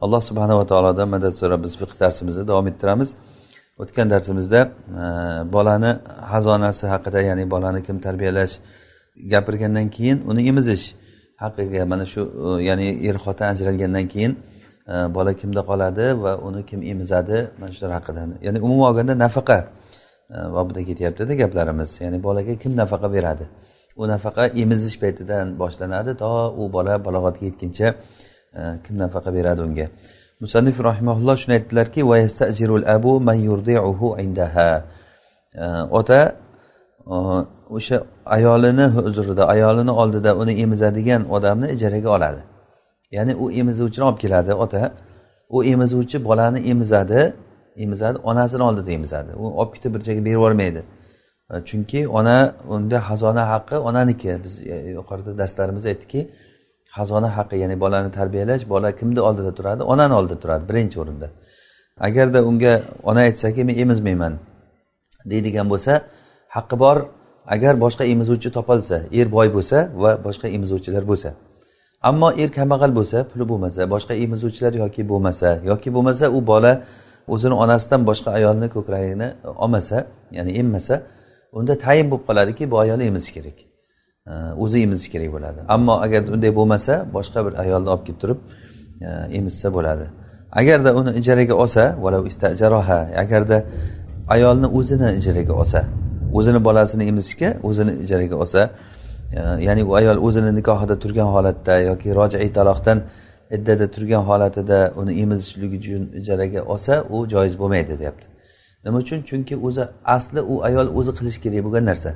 alloh subhanava taolodan madad so'rab biz fiq darsimizni davom ettiramiz. O'tgan darsimizda e, bolani xazonasi haqida ya'ni bolani kim tarbiyalash gapirgandan keyin uni emizish haqiga mana shu e, ya'ni er xotin ajralgandan keyin e, bola kimda qoladi va uni kim emizadi mana shular haqida. Ya'ni umuman olganda nafaqa e, bobida ketyaptida gaplarimiz. Ya'ni bolaga kim nafaqa beradi? U nafaqa emizish paytidan boshlanadi to u bola balog'atga yetguncha Э, kim nafaqa beradi unga? Musannif rahimaulloh shuni aytdilarki abu man indaha. Э, ota э, o'sha ayolini huzurida ayolini oldida uni emizadigan odamni ijaraga oladi. Ya'ni u emizuvchini olib keladi ota. U emizuvchi bolani emizadi emizadi onasini oldida emizadi. U olib ketib bir joyga berib yubormaydi. Chunki ona unda xazona haqqi onaniki. Biz e, yuqorida darslarimizda aytdikki xazona haqqi ya'ni bolani tarbiyalash bola kimni oldida turadi? Onani oldida turadi birinchi o'rinda. Agarda unga ona aytsaki men emizmayman deydigan bo'lsa haqqi bor agar boshqa emizuvchi topilsa er boy bo'lsa va boshqa emizuvchilar bo'lsa. Ammo er kambag'al bo'lsa puli bo'lmasa boshqa emizuvchilar yoki bo'lmasa yoki bo'lmasa u bola o'zini onasidan boshqa ayolni ko'kragini olmasa ya'ni emmasa unda tayin bo'lib qoladiki bu ayol emizish kerak. O'zi emizishi kerak bo'ladi. Ammo agar unday bo'lmasa boshqa bir ayolni olib kelib turib e, emizsa bo'ladi. Agarda uni ijaraga olsa agarda ayolni o'zini ijaraga olsa o'zini bolasini emizishga o'zini ijaraga olsa e, ya'ni u ayol o'zini nikohida turgan holatda yoki rojai taloqdan iddada turgan holatida uni emizishlik uchun ijaraga olsa u joiz bo'lmaydi deyapti. Nima uchun? Chunki o'zi asli u ayol o'zi qilishi kerak bo'lgan narsa.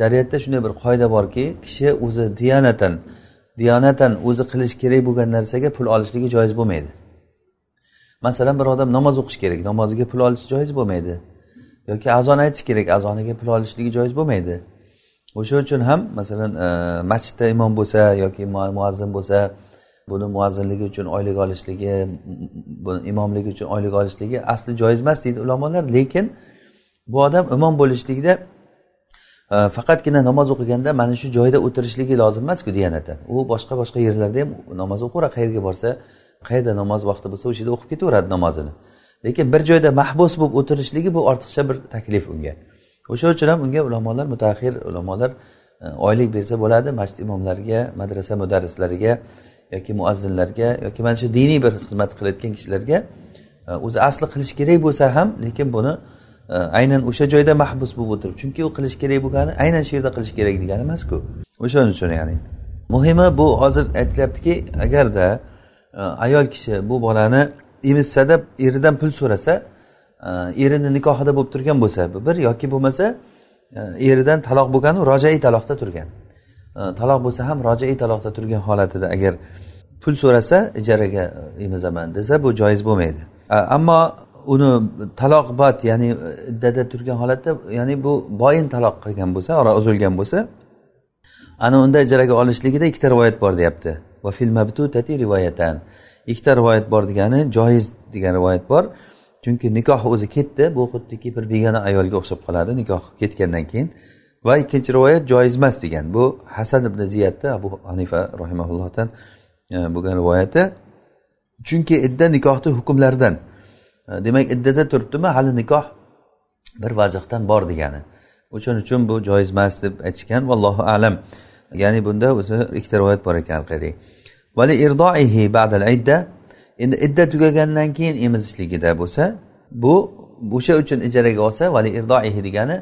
Shariatda shunday bir qoida borki kishi o'zi diyonatan diyonatan o'zi qilish kerak bo'lgan narsaga pul olishligi joiz bo'lmaydi. Masalan bir odam namoz o'qish kerak namoziga pul olish joiz bo'lmaydi. Yoki azon aytish kerak azoniga pul olishligi joiz bo'lmaydi. O'sha uchun ham masalan e, masjidda imom bo'lsa yoki muazzin bo'lsa buni muazzinligi uchun oylik olishligi buni imomligi uchun oylik olishligi asli joiz emas deydi ulamolar. Lekin bu odam imom bo'lishlikda Э, faqatgina namoz o'qiganda mana shu joyda o'tirishligi lozim emasku diyanatan u boshqa boshqa yerlarda ham namoz o'qiveradi qayerga borsa qayerda namoz vaqti bo'lsa o'sha yerda o'qib ketaveradi namozini. Lekin bir joyda mahbus bo'lib o'tirishligi bu ortiqcha bir taklif unga. O'sha uchun ham unga ulamolar mutaxir ulamolar e, oylik bersa bo'ladi. Masjid imomlariga madrasa mudarrislariga yoki muazzinlarga yoki mana shu diniy bir xizmat qilayotgan kishilarga e, o'zi asli qilish kerak bo'lsa ham lekin buni aynan o'sha joyda mahbus bo'lib o'tirib chunki u qilish kerak bo'lgani aynan shu yerda qilish kerak degani emasku. O'shaning uchun ya'ni. Muhimi bu hozir aytilyaptiki agarda e, ayol kishi bu bolani emizsada eridan pul so'rasa e, erini nikohida bo'lib turgan bo'lsa bir yoki bo'lmasa e, eridan taloq bo'lganu rojai taloqda turgan. Taloq bo'lsa ham rojai taloqda turgan holatida agar pul so'rasa ijaraga emizaman desa bu joiz bo'lmaydi. Ammo uni taloq bad ya'ni e, iddada turgan holatda ya'ni bu boyin taloq qilgan bo'lsa oro uzilgan bo'lsa ana unda ijaraga olishligida ikkita rivoyat bor deyapti. Va fil mabtutati rivoyatan. Ikkita rivoyat bor degani joiz degan rivoyat bor. Chunki nikoh o'zi ketdi bu xuddiki bir begona ayolga o'xshab qoladi nikoh ketgandan keyin. Va ikkinchi rivoyat joiz emas degan. Bu hasan ibn ziyadni abu hanifa rahimaullohdan e, bo'lgan rivoyati. Chunki idda nikohni hukmlaridan Э, demak iddada turibdimi? Hali nikoh bir vajihdan bor degani. O'shaning uchun bu joiz emas deb aytishgan. Vallohu alam. Ya'ni bunda o'zi ikkita rivoyat bor ekan qarang vali irdoihi ba'dal idda. Endi idda tugagandan keyin emizishligida bo'lsa bu o'sha uchun ijaraga olsa vali irdoihi degani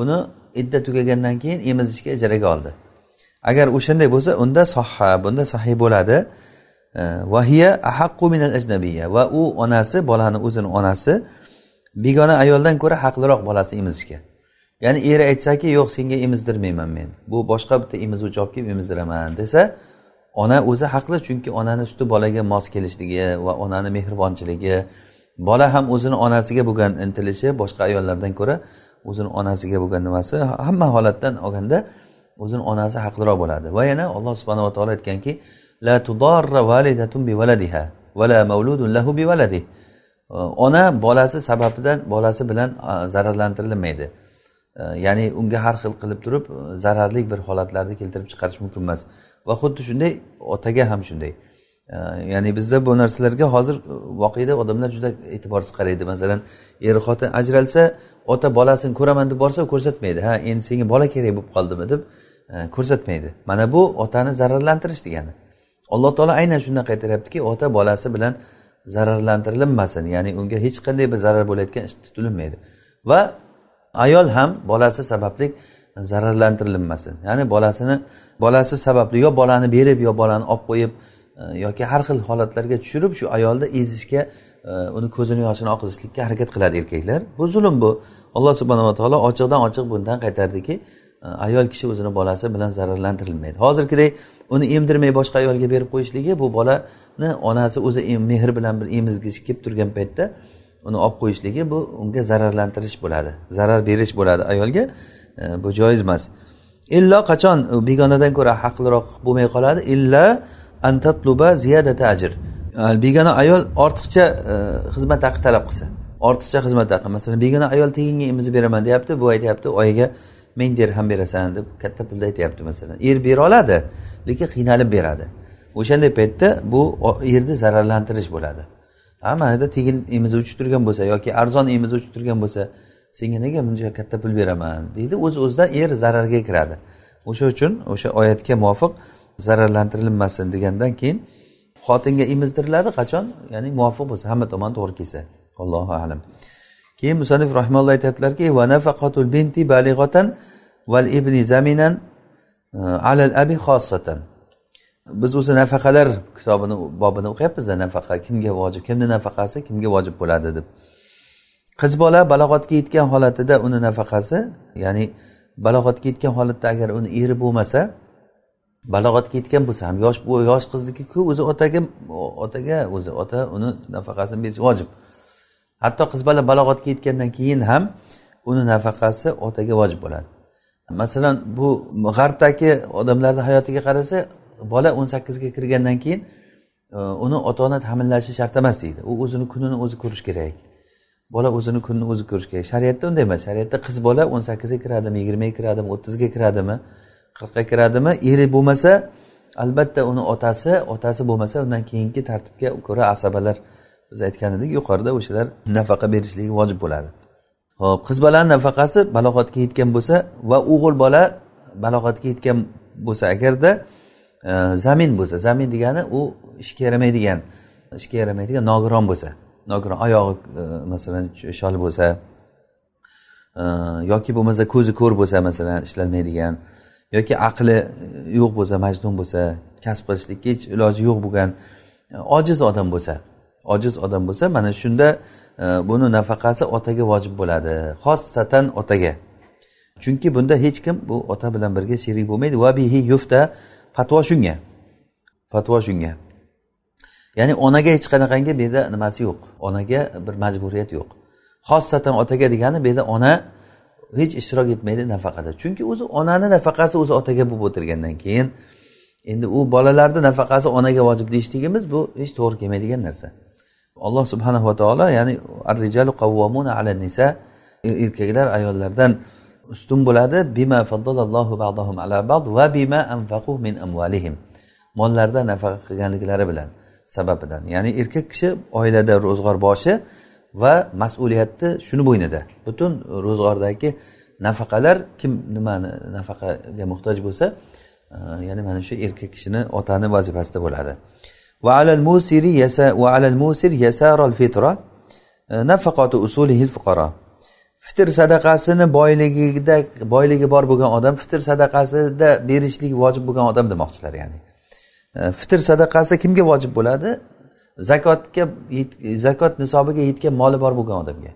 uni idda tugagandan keyin emizishga ijaraga oldi. Agar o'shanday bo'lsa unda sohha bunda sahiy bo'ladi. Vahiya ahaqqu minal ajnabiyya. Va u onasi bolani o'zini onasi begona ayoldan ko'ra haqliroq bolasi emizishga ya'ni eri aytsaki yo'q senga emizdirmayman men. Bu boshqa bitta emizuvchi olib kelib emizdiraman desa ona o'zi haqli chunki onani suti bolaga mos kelishligi va onani mehribonchiligi bola ham o'zini onasiga bo'lgan intilishi boshqa ayollardan ko'ra o'zini onasiga bo'lgan nimasi hamma holatdan olganda o'zini onasi haqliroq bo'ladi. Va yana alloh subhanava taolo aytganki la tudarra validatun bi valadiha vala mavludun lahu bi valadi ona bolasi sababidan bolasi bilan zararlantirilmaydi. ya'ni unga har xil qilib turib zararli bir holatlarni keltirib chiqarish mumkin emas. Va xuddi shunday otaga ham shunday. ya'ni bizda bu narsalarga hozir voqeda odamlar juda e'tiborsiz qaraydi. Masalan er xotin ajralsa ota bolasini ko'raman deb borsa ko'rsatmaydi. Ha endi senga bola kerak bo'lib qoldimi deb ko'rsatmaydi. Mana bu otani zararlantirish degani. Alloh taolo aynan shundan qaytaryaptiki ota bolasi bilan zararlantirilmasin. Ya'ni unga hech qanday bir zarar bo'layotgan ish tutilmaydi. Va ayol ham bolasi sababli zararlantirilmasin. Ya'ni bolasini bolasi sababli yo bolani berib yo bolani olib qo'yib e, yoki har xil holatlarga tushirib shu ayolni ezishga e, uni ko'zini yoshini oqizishlikka harakat qiladi erkaklar. Bu zulm bu. Alloh subhanava taolo ochiqdan ochiq bundan qaytardiki ayol kishi o'zini bolasi bilan zararlantirilmaydi. Hozirgidek uni emdirmay boshqa ayolga berib qo'yishligi bu bolani onasi o'zi mehr bilan bir emizgisi kelib turgan paytda uni olib qo'yishligi bu unga zararlantirish bo'ladi zarar berish bo'ladi ayolga. Bu joiz emas. Illo qachon? Begonadan ko'ra haqliroq bo'lmay qoladi. Illa antatluba ziyadata ajr. Begona ayol ortiqcha xizmat haqi talab qilsa ortiqcha xizmat haqi. Masalan begona ayol teginga emizib beraman deyapti bu aytyapti oyiga ming dirham berasan deb katta pulni aytyapti masalan. Er bera oladi lekin qiynalib beradi. O'shanday paytda bu erni zararlantirish bo'ladi. Ha manada tegin emizuvchi turgan bo'lsa yoki arzon emizuvchi turgan bo'lsa senga nega buncha katta pul beraman deydi. O'z uz o'zidan er zararga kiradi. O'sha uchun o'sha oyatga muvofiq zararlantirilmasin degandan keyin xotinga emizdiriladi. Qachon? Ya'ni muvofiq bo'lsa hamma tomon to'g'ri kelsa. Allohu alam. Keyin musanif rahimalloh aytyaptilarki va nafaqatul binti balig'atan val ibni zaminan e, alal abi xossatan biz o'zi nafaqalar kitobini bobini o'qiyapmiz nafaqa kimga vojib kimni nafaqasi kimga vojib bo'ladi deb. Qiz bola balog'atga yetgan holatida uni nafaqasi ya'ni balog'atga yetgan holatda agar uni eri bo'lmasa balog'atga yetgan bo'lsa ham yosh bu yosh qiznikiku o'zi otaga otaga o'zi ota uni nafaqasini berish vojib. Hatto qiz bola balog'atga yetgandan keyin ham uni nafaqasi otaga vojib bo'ladi. Masalan bu g'arbdagi odamlarni hayotiga qarasa bola o'n sakkizga kirgandan keyin e, uni ota ona ta'minlashi shart emas deydi. U o'zini kunini o'zi ko'rishi kerak. Bola o'zini kunini o'zi ko'rishi kerak. Shariatda unday emas. Shariatda qiz bola o'n sakkizga kiradimi yigirmaga kiradimi o'ttizga kiradimi qirqqa kiradimi eri bo'lmasa albatta uni otasi otasi bo'lmasa undan keyingi tartibga ko'ra asabalar biz aytgan edik yuqorida o'shalar nafaqa berishligi vojib bo'ladi. Ho'p qiz bolani nafaqasi balog'atga yetgan bo'lsa va o'g'il bola balog'atga yetgan bo'lsa agarda e, zamin bo'lsa zamin degani u ishga yaramaydigan ishga yaramaydigan nogiron bo'lsa nogiron oyog'i e, masalan shol bo'lsa e, yoki bo'lmasa ko'zi ko'r bo'lsa masalan ishlamaydigan yoki aqli e, yo'q bo'lsa majnun bo'lsa kasb qilishlikka hech iloji yo'q bo'lgan e, ojiz odam bo'lsa ojiz odam bo'lsa mana shunda e, buni nafaqasi otaga vojib bo'ladi. Xossatan otaga. Chunki bunda hech kim bu ota bilan birga sherik bo'lmaydi. Va bihi yufta fatvo shunga. Fatvo shunga. Ya'ni onaga hech qanaqangi bu yerda nimasi yo'q. Onaga bir majburiyat yo'q. Xossatan otaga degani bu yerda ona hech ishtirok etmaydi nafaqada. Chunki o'zi onani nafaqasi o'zi otaga bo'lib o'tirgandan keyin endi u bolalarni nafaqasi onaga vojib deyishligimiz bu hech to'g'ri kelmaydigan narsa. Alloh subhanahu va taolo ya'ni ar rijalu qavvamuna ala nisa er-, erkaklar ayollardan ustun bo'ladi. Bima faddalallohu ba'dahum ala ba'd va bima anfaqu min amvalihim mollarida nafaqa qilganliklari bilan sababidan. Ya'ni erkak kishi oilada ro'zg'or boshi va mas'uliyatni shuni bo'ynida. Butun ro'zg'ordagi nafaqalar kim nimani nafaqaga muhtoj bo'lsa e, ya'ni mana shu erkak kishini otani vazifasida bo'ladi. Va alal musiri yasa va alal musir yasarol fitra nafaqatu fitr sadaqasini boyligida boyligi bor bo'lgan odam fitr sadaqasida berishlik vojib bo'lgan odam demoqchilar ya'ni. fitr sadaqasi kimga vojib bo'ladi? Zakotga zakot nisobiga yetgan moli bor bo'lgan odamga.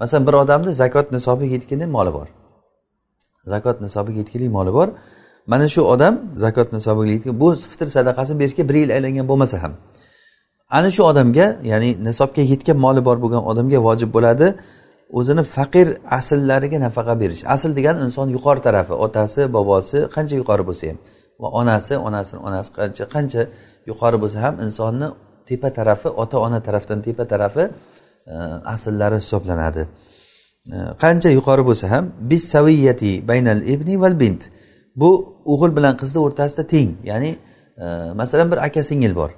Masalan bir odamni zakot nisobiga yetgan moli bor. Zakot nisobiga yetganlik moli bor. Mana shu odam zakot nisobiga bu fitr sadaqasini berishga bir yil aylangan bo'lmasa ham. Ana shu odamga ya'ni nisobga yetgan moli bor bo'lgan odamga vojib bo'ladi. O'zini faqir asllariga nafaqa berish. Asl degani inson yuqori tarafi. Otasi bobosi qancha yuqori bo'lsa ham. Va onasi onasini onasi qancha qancha yuqori bo'lsa ham insonni tepa tarafi ota ona tarafdan tepa tarafi e, asllari hisoblanadi. E, qancha yuqori bo'lsa ham bis saviyati baynal ibni val bint. Bu o'g'il bilan qizni o'rtasida teng. Ya'ni e, masalan bir aka singil bor.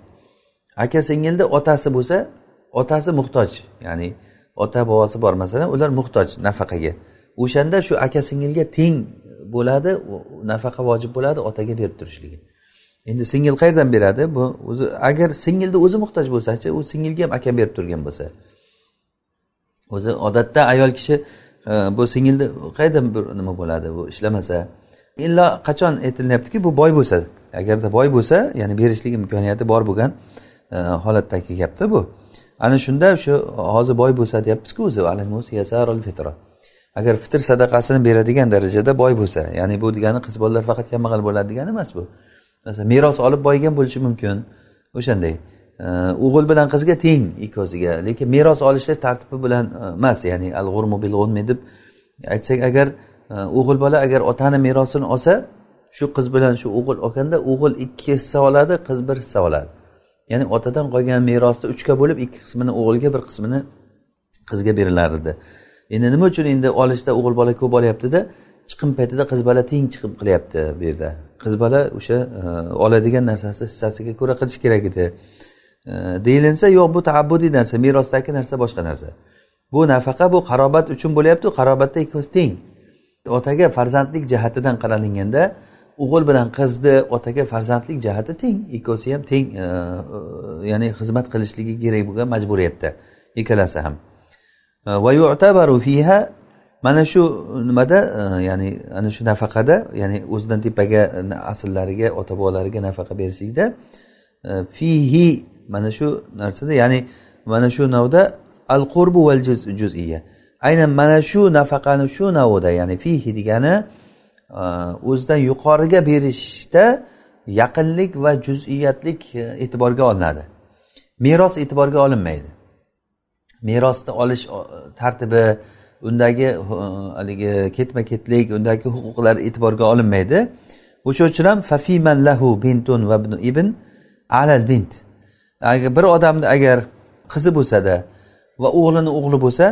Aka singilni otasi bo'lsa otasi muhtoj. Ya'ni ota bobosi bor. Masalan ular muhtoj nafaqaga. O'shanda shu aka singilga teng bo'ladi nafaqa vojib bo'ladi otaga berib turishligi. Endi singil qayerdan beradi? Bu o'zi agar singilni o'zi muhtoj bo'lsachi u singilga ham aka berib turgan bo'lsa. O'zi odatda ayol kishi e, bu singilni qayerdan bir nima bo'ladi? Bu ishlamasa. Illo qachon aytilyaptiki bu boy bo'lsa. Agarda boy bo'lsa ya'ni berishlik imkoniyati bor bo'lgan e, holatdagi gapda bu. Ana shunda shu hozir boy bo'lsa deyapmizku o'zi agar fitr sadaqasini beradigan darajada boy bo'lsa ya'ni bu degani qiz bolalar faqat kambag'al bo'ladi degani emas bu. Masalan meros olib boyigan bo'lishi mumkin o'shanday. E, o'g'il bilan qizga teng ikkovsiga lekin meros olishda tartibi bilan e, emas ya'ni al g'urmu bil g'unmi deb aytsak agar e, o'g'il bola agar otani merosini olsa shu qiz bilan shu o'g'il olganda o'g'il ikki hissa oladi qiz bir hissa oladi. Ya'ni otadan qolgan merosni uchga bo'lib ikki qismini o'g'ilga bir qismini qizga berilar edi endi nima uchun endi olishda o'g'il bola ko'p olyaptida chiqim paytida qiz bola teng chiqim qilyapti bu yerda. Qiz bola o'sha e, oladigan narsasi hissasiga ko'ra qilish kerak edi. E, deyilinsa yo'q bu taabbudiy narsa merosdagi narsa boshqa narsa. Bu nafaqa bu qarobat uchun bo'lyapti qarobatda ikkovsi teng. Otaga farzandlik jihatidan qaralinganda o'g'il bilan qizni otaga farzandlik jihati teng. Ikkovsi ham teng e, e, ya'ni xizmat qilishligi kerak bo'lgan majburiyatda ikkalasi ham. E, va yu'tabaru fiha mana shu nimada ya'ni ana shu nafaqada ya'ni o'zidan tepaga asllariga ota bobolariga nafaqa berishlikda fihi mana shu narsada ya'ni mana shu navda al qurbu val juziya aynan mana shu nafaqani shu navida ya'ni fihi degani e, o'zidan yuqoriga berishda yaqinlik va juz'iyatlik e, e'tiborga olinadi. Meros e'tiborga olinmaydi. Merosni olish tartibi undagi e, haligi ketma ketlik undagi huquqlar e'tiborga olinmaydi. O'sha uchun ham fafiman lahu bintun va ibn alal bint. Agar bir odamni agar qizi bo'lsada va o'g'lini o'g'li bo'lsa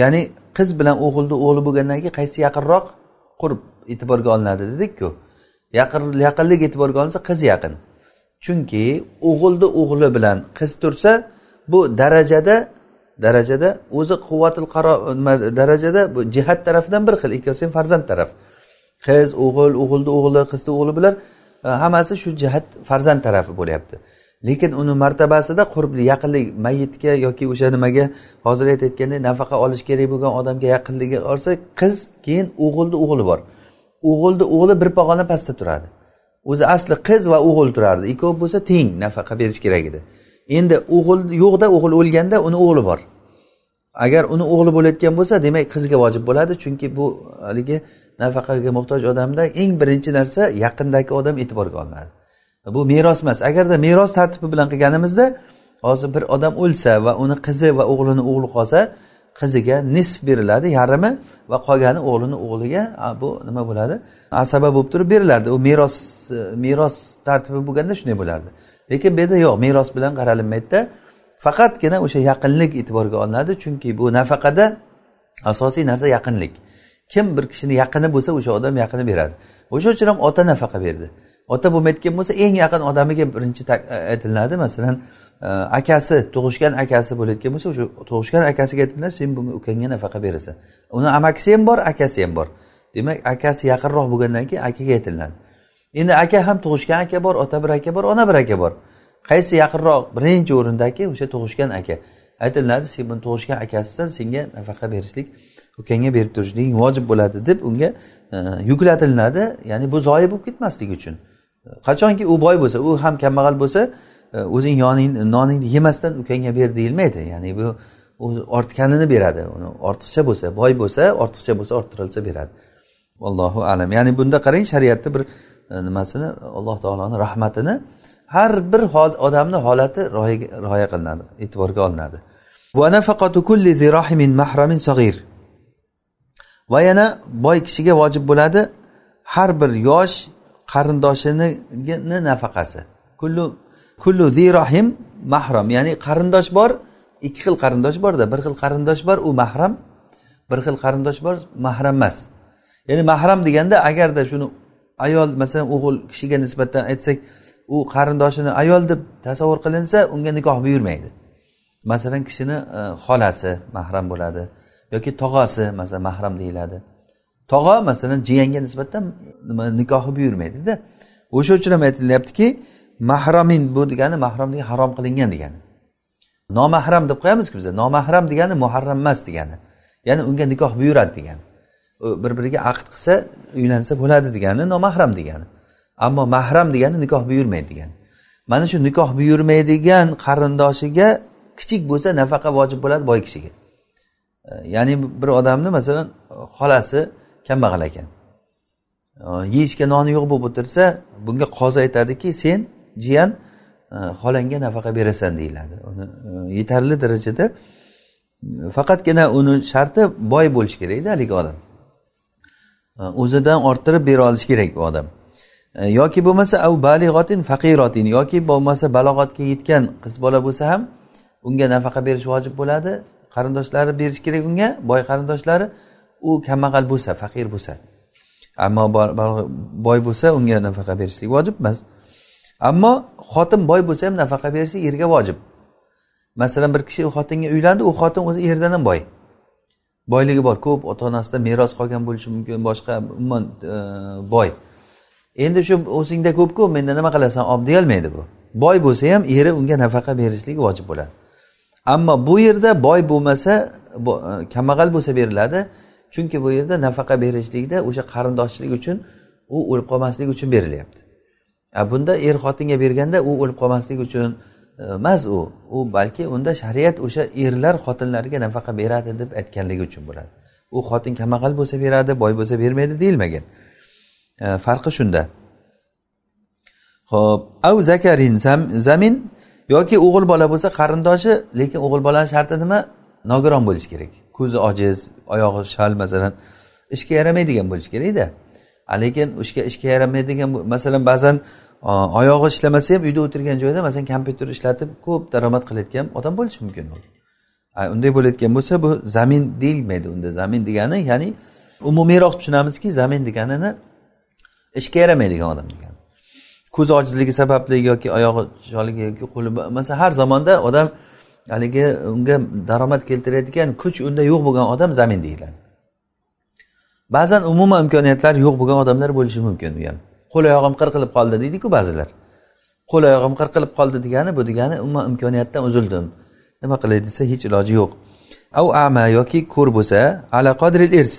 ya'ni qiz bilan o'g'ilni o'g'li bo'lgandan keyin qaysi yaqinroq qurb e'tiborga olinadi dedikku. Yaqin yaqinlik e'tiborga olinsa qiz yaqin. Chunki o'g'ilni o'g'li bilan qiz tursa bu darajada darajada o'zi quvvatil qaro nima darajada bu jihat tarafidan bir xil ikkovsi ham farzand taraf. Qiz o'g'il o'g'ilni o'g'li qizni o'g'li bular e, hammasi shu jihat farzand tarafi bo'lyapti. Lekin uni martabasida qurbli yaqinlik mayitga yoki o'sha nimaga hozir aytayotganday nafaqa olish kerak bo'lgan odamga yaqinligi olsa qiz keyin o'g'ilni o'g'li bor. O'g'ilni o'g'li bir pog'ona pastda turadi. O'zi asli qiz va o'g'il turardi. Ikkovi bo'lsa teng nafaqa berish kerak edi. Endi o'g'il yo'qda o'g'il o'lganda uni o'g'li bor. Agar uni o'g'li bo'layotgan bo'lsa demak qizga vojib bo'ladi. Chunki bu haligi nafaqaga muhtoj odamda eng birinchi narsa yaqindagi odam e'tiborga olinadi. Bu meros emas. Agarda meros tartibi bilan qilganimizda hozir bir odam o'lsa va uni qizi va o'g'lini o'g'li qolsa qiziga nisf beriladi yarimi va qolgani o'g'lini o'g'liga bu nima bo'ladi? Asaba bo'lib turib berilardi. U meros e, meros tartibi bo'lganda shunday bo'lardi. Lekin bu yerda yo'q meros bilan qaralinmaydida faqatgina o'sha yaqinlik e'tiborga olinadi. Chunki bu nafaqada asosiy narsa yaqinlik. Kim bir kishini yaqini bo'lsa o'sha odam yaqini beradi. O'sha uchun ham ota nafaqa berdi. Ota bo'lmayotgan bo'lsa eng yaqin odamiga birinchi e, aytilinadi. Masalan e, akasi tug'ishgan akasi bo'layotgan bo'lsa o'sha tug'ishgan akasiga aytilinadi sen bunga ukangga nafaqa berasan. Uni amakisi ham bor akasi ham bor. Demak akasi yaqinroq bo'lgandan keyin akaga aytilinadi. Endi aka ham tug'ishgan aka bor ota bir aka bor ona bir aka bor. Qaysi yaqinroq birinchi o'rindagi o'sha tug'ishgan aka aytilinadi sen buni tug'ishgan akasisan senga nafaqa berishlik ukangga berib turishliging vojib bo'ladi deb unga e, yuklatilinadi ya'ni bu zoyi bo'lib ketmasligi uchun. Qachonki u boy bo'lsa u ham kambag'al bo'lsa e, o'zing yoning noningni yemasdan ukangga ber deyilmaydi. Ya'ni bu o'zi ortganini beradi. Uni ortiqcha bo'lsa boy bo'lsa ortiqcha bo'lsa orttirilsa beradi. Allohu alam. Ya'ni bunda qarang shariatni bir e, nimasini alloh taoloni rahmatini har bir odamni holati rioya qilinadi e'tiborga olinadi. Va yana boy kishiga vojib bo'ladi har bir yosh qarindoshini nafaqasi. Kullu kullu zirohim mahram. Ya'ni qarindosh bor ikki xil qarindosh borda bir xil qarindosh bor u mahram. Bir xil qarindosh bor mahram emas. Ya'ni mahram deganda agarda shuni ayol masalan o'g'il kishiga nisbatan aytsak u qarindoshini ayol deb tasavvur qilinsa unga nikoh buyurmaydi. Masalan kishini e, xolasi mahram bo'ladi yoki tog'asi masalan mahram deyiladi. Tog'a masalan jiyanga nisbatan nima nikohi buyurmaydida o'sha uchun ham aytilyaptiki mahramin bu degani mahram degani harom qilingan degani. Nomahram deb qo'yamizku biza nomahram degani muharram emas degani. Ya'ni unga nikoh buyuradi degani. Bir biriga aqd qilsa uylansa bo'ladi degani nomahram degani. Ammo mahram degani nikoh buyurmaydi degani. Mana shu nikoh buyurmaydigan qarindoshiga kichik bo'lsa nafaqa vojib bo'ladi boy kishiga. Ya'ni bir odamni masalan xolasi kambag'al ekan? Yeyishga noni yo'q bo'lib o'tirsa bunga qozi aytadiki sen jiyan xolangga nafaqa berasan deyiladi. Uni yetarli darajada faqatgina uni sharti boy bo'lishi kerakda haligi odam. O'zidan orttirib bera olishi kerak u odam. Yoki bo'lmasa av balig'otin faqirotin yoki bo'lmasa balog'atga yetgan qiz bola bo'lsa ham unga nafaqa berish vojib bo'ladi. Qarindoshlari berishi kerak unga boy qarindoshlari u kambag'al bo'lsa faqir bo'lsa. Ammo boy bo'lsa unga nafaqa berishlik vojib emas. Ammo xotin boy bo'lsa ham nafaqa berishlik erga vojib. Masalan bir kishi xotinga uylandi u xotin o'zi erdan ham boy. Boyligi bor ko'p ota onasidan meros qolgan bo'lishi mumkin boshqa umuman e, boy. Endi shu o'zingda ko'pku menda nima qilasan olib deyolmaydi bu. Boy bo'lsa ham eri unga nafaqa berishlik vojib bo'ladi. Ammo bu yerda boy bo'lmasa e, kambag'al bo'lsa beriladi chunki bu yerda nafaqa berishlikda o'sha qarindoshchilik uchun u o'lib qolmasligi uchun berilyapti. A bunda er xotinga berganda u o'lib qolmasligi uchun e, emas u. U balki unda shariat o'sha erlar xotinlariga nafaqa beradi deb aytganligi uchun bo'ladi. U xotin kambag'al bo'lsa beradi boy bo'lsa bermaydi deyilmagan. E, farqi shunda. Ho'p av zakarin zamin yoki o'g'il bola bo'lsa qarindoshi lekin o'g'il bolani sharti nima? Nogiron bo'lishi kerak. Ko'zi ojiz oyog'i shal masalan ishga yaramaydigan bo'lishi kerakda lekin o'sha ishga yaramaydigan masalan ba'zan oyog'i ishlamasa ham uyda o'tirgan joyda masalan kompyuter ishlatib ko'p daromad qilayotgan odam bo'lishi mumkin u. Unday bo'layotgan bo'lsa bu zamin deyilmaydi unda zamin degani ya'ni umumiyroq tushunamizki zamin deganini ishga yaramaydigan odam degani. Ko'z ojizligi sababli yoki oyog'i sholigi yoki qo'li masalan har zamonda odam haligi unga daromad keltiradigan kuch unda yo'q bo'lgan odam zamin deyiladi. Ba'zan umuman imkoniyatlari yo'q bo'lgan odamlar bo'lishi mumkin u ham qo'l oyog'im qirqilib qoldi deydiku ba'zilar. Qo'l oyog'im qirqilib qoldi degani bu degani umuman imkoniyatdan uzildim. Nima qilay desa hech iloji yo'q. Av ama yoki ko'r bo'lsa ala qodril irs.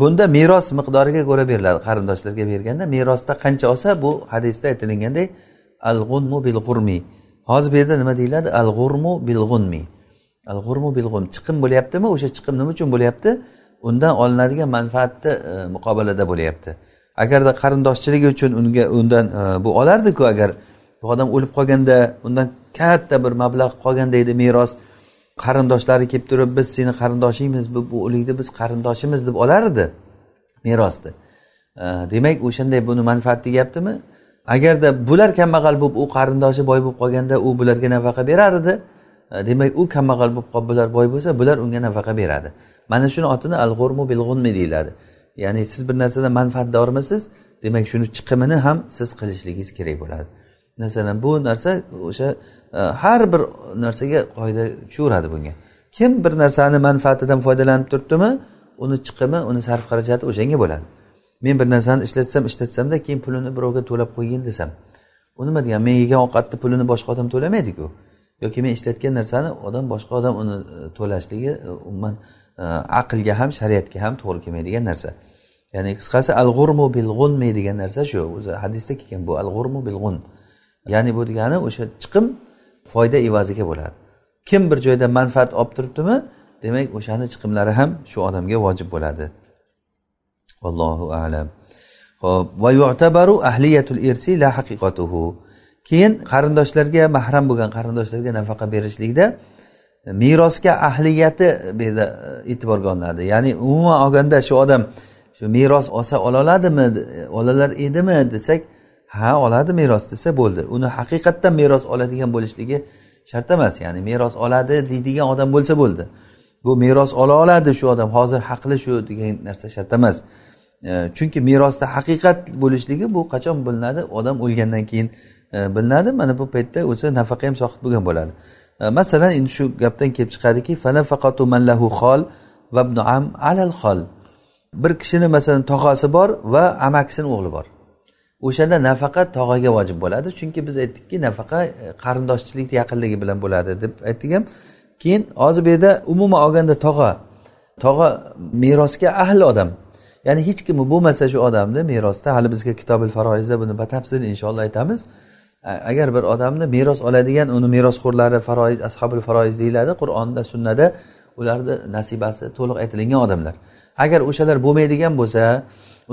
Bunda meros miqdoriga ko'ra beriladi qarindoshlarga berganda merosda qancha olsa bu hadisda aytilinganday al g'unmu bil g'urmi hozir bu yerda nima deyiladi? Al g'urmu bil g'unmi al g'urmu bil g'un chiqim bo'lyaptimi? O'sha chiqim nima uchun bo'lyapti? Undan olinadigan manfaatni e, muqobalada bo'lyapti. Agarda qarindoshchiligi uchun unga undan e, bu olardiku agar bu odam o'lib qolganda undan katta bir mablag' qolganda edi meros. Qarindoshlari kelib turib biz seni qarindoshingmiz bu o'likni biz qarindoshimiz deb olardi merosni e, demak o'shanday buni manfaat tegyaptimi agarda bular kambag'al bo'lib u qarindoshi boy bo'lib qolganda u bularga nafaqa berar edi e, demak u kambag'al bo'lib qolib bular boy bo'lsa bular unga nafaqa beradi. Mana shuni otini al g'urmu bil g'unmi deyiladi. Ya'ni siz bir narsadan manfaatdormisiz demak shuni chiqimini ham siz qilishligingiz kerak bo'ladi. Masalan bu narsa o'sha e, har bir narsaga qoida tushaveradi bunga. Kim bir narsani manfaatidan foydalanib turibdimi uni chiqimi uni sarf xarajati o'shanga bo'ladi. Men bir narsani ishlatsam ishlatsamda keyin pulini birovga to'lab qo'ygin desam. U nima degani men yegan ovqatni pulini boshqa odam to'lamaydiku yoki men ishlatgan narsani odam boshqa odam uni e, to'lashligi e, umuman e, aqlga ham shariatga ham to'g'ri kelmaydigan narsa. Ya'ni qisqasi al g'urmu bil g'unmi degan narsa shu o'zi hadisda kelgan bu al g'urmu bil g'un ya'ni bu degani o'sha chiqim foyda evaziga bo'ladi. Kim bir joyda manfaat olib turibdimi demak o'shani chiqimlari ham shu odamga vojib bo'ladi. Allohu alam. Ho'p va yu'tabaru ahliyatul irsi la haqiqatuhu. Keyin qarindoshlarga mahram bo'lgan qarindoshlarga nafaqa berishlikda merosga ahliyati bu yerda e'tiborga olinadi. Ya'ni umuman olganda shu odam shu meros olsa ola oladimi olalar edimi desak ha oladi meros desa bo'ldi. Uni haqiqatdan meros oladigan bo'lishligi shart emas. Ya'ni meros oladi deydigan odam bo'lsa bo'ldi. Bu meros ola oladi shu odam. Hozir haqli shu degan narsa shart emas. Chunki merosda haqiqat bo'lishligi bu qachon bilinadi? Odam o'lgandan keyin e, bilinadi. Mana bu paytda o'zi nafaqa ham sohib bo'lgan bo'ladi. E, masalan endi shu gapdan kelib chiqadiki bir kishini masalan tog'asi bor va amakisini o'g'li bor. O'shanda nafaqa tog'aga vojib bo'ladi. Chunki biz aytdikki nafaqa qarindoshchilik qarindoshchilikni yaqinligi bilan bo'ladi deb aytdik ham. Keyin hozir bu yerda umuman olganda tog'a tog'a merosga ahli odam. Ya'ni hech kimi bo'lmasa shu odamni merosda hali bizga kitobil faroizda buni batafsil inshaalloh aytamiz. Agar bir odamni meros oladigan uni merosxo'rlari faroiz ashobil faroiz deyiladi qur'onda sunnada ularni nasibasi to'liq aytilingan odamlar. Agar o'shalar bo'lmaydigan bo'lsa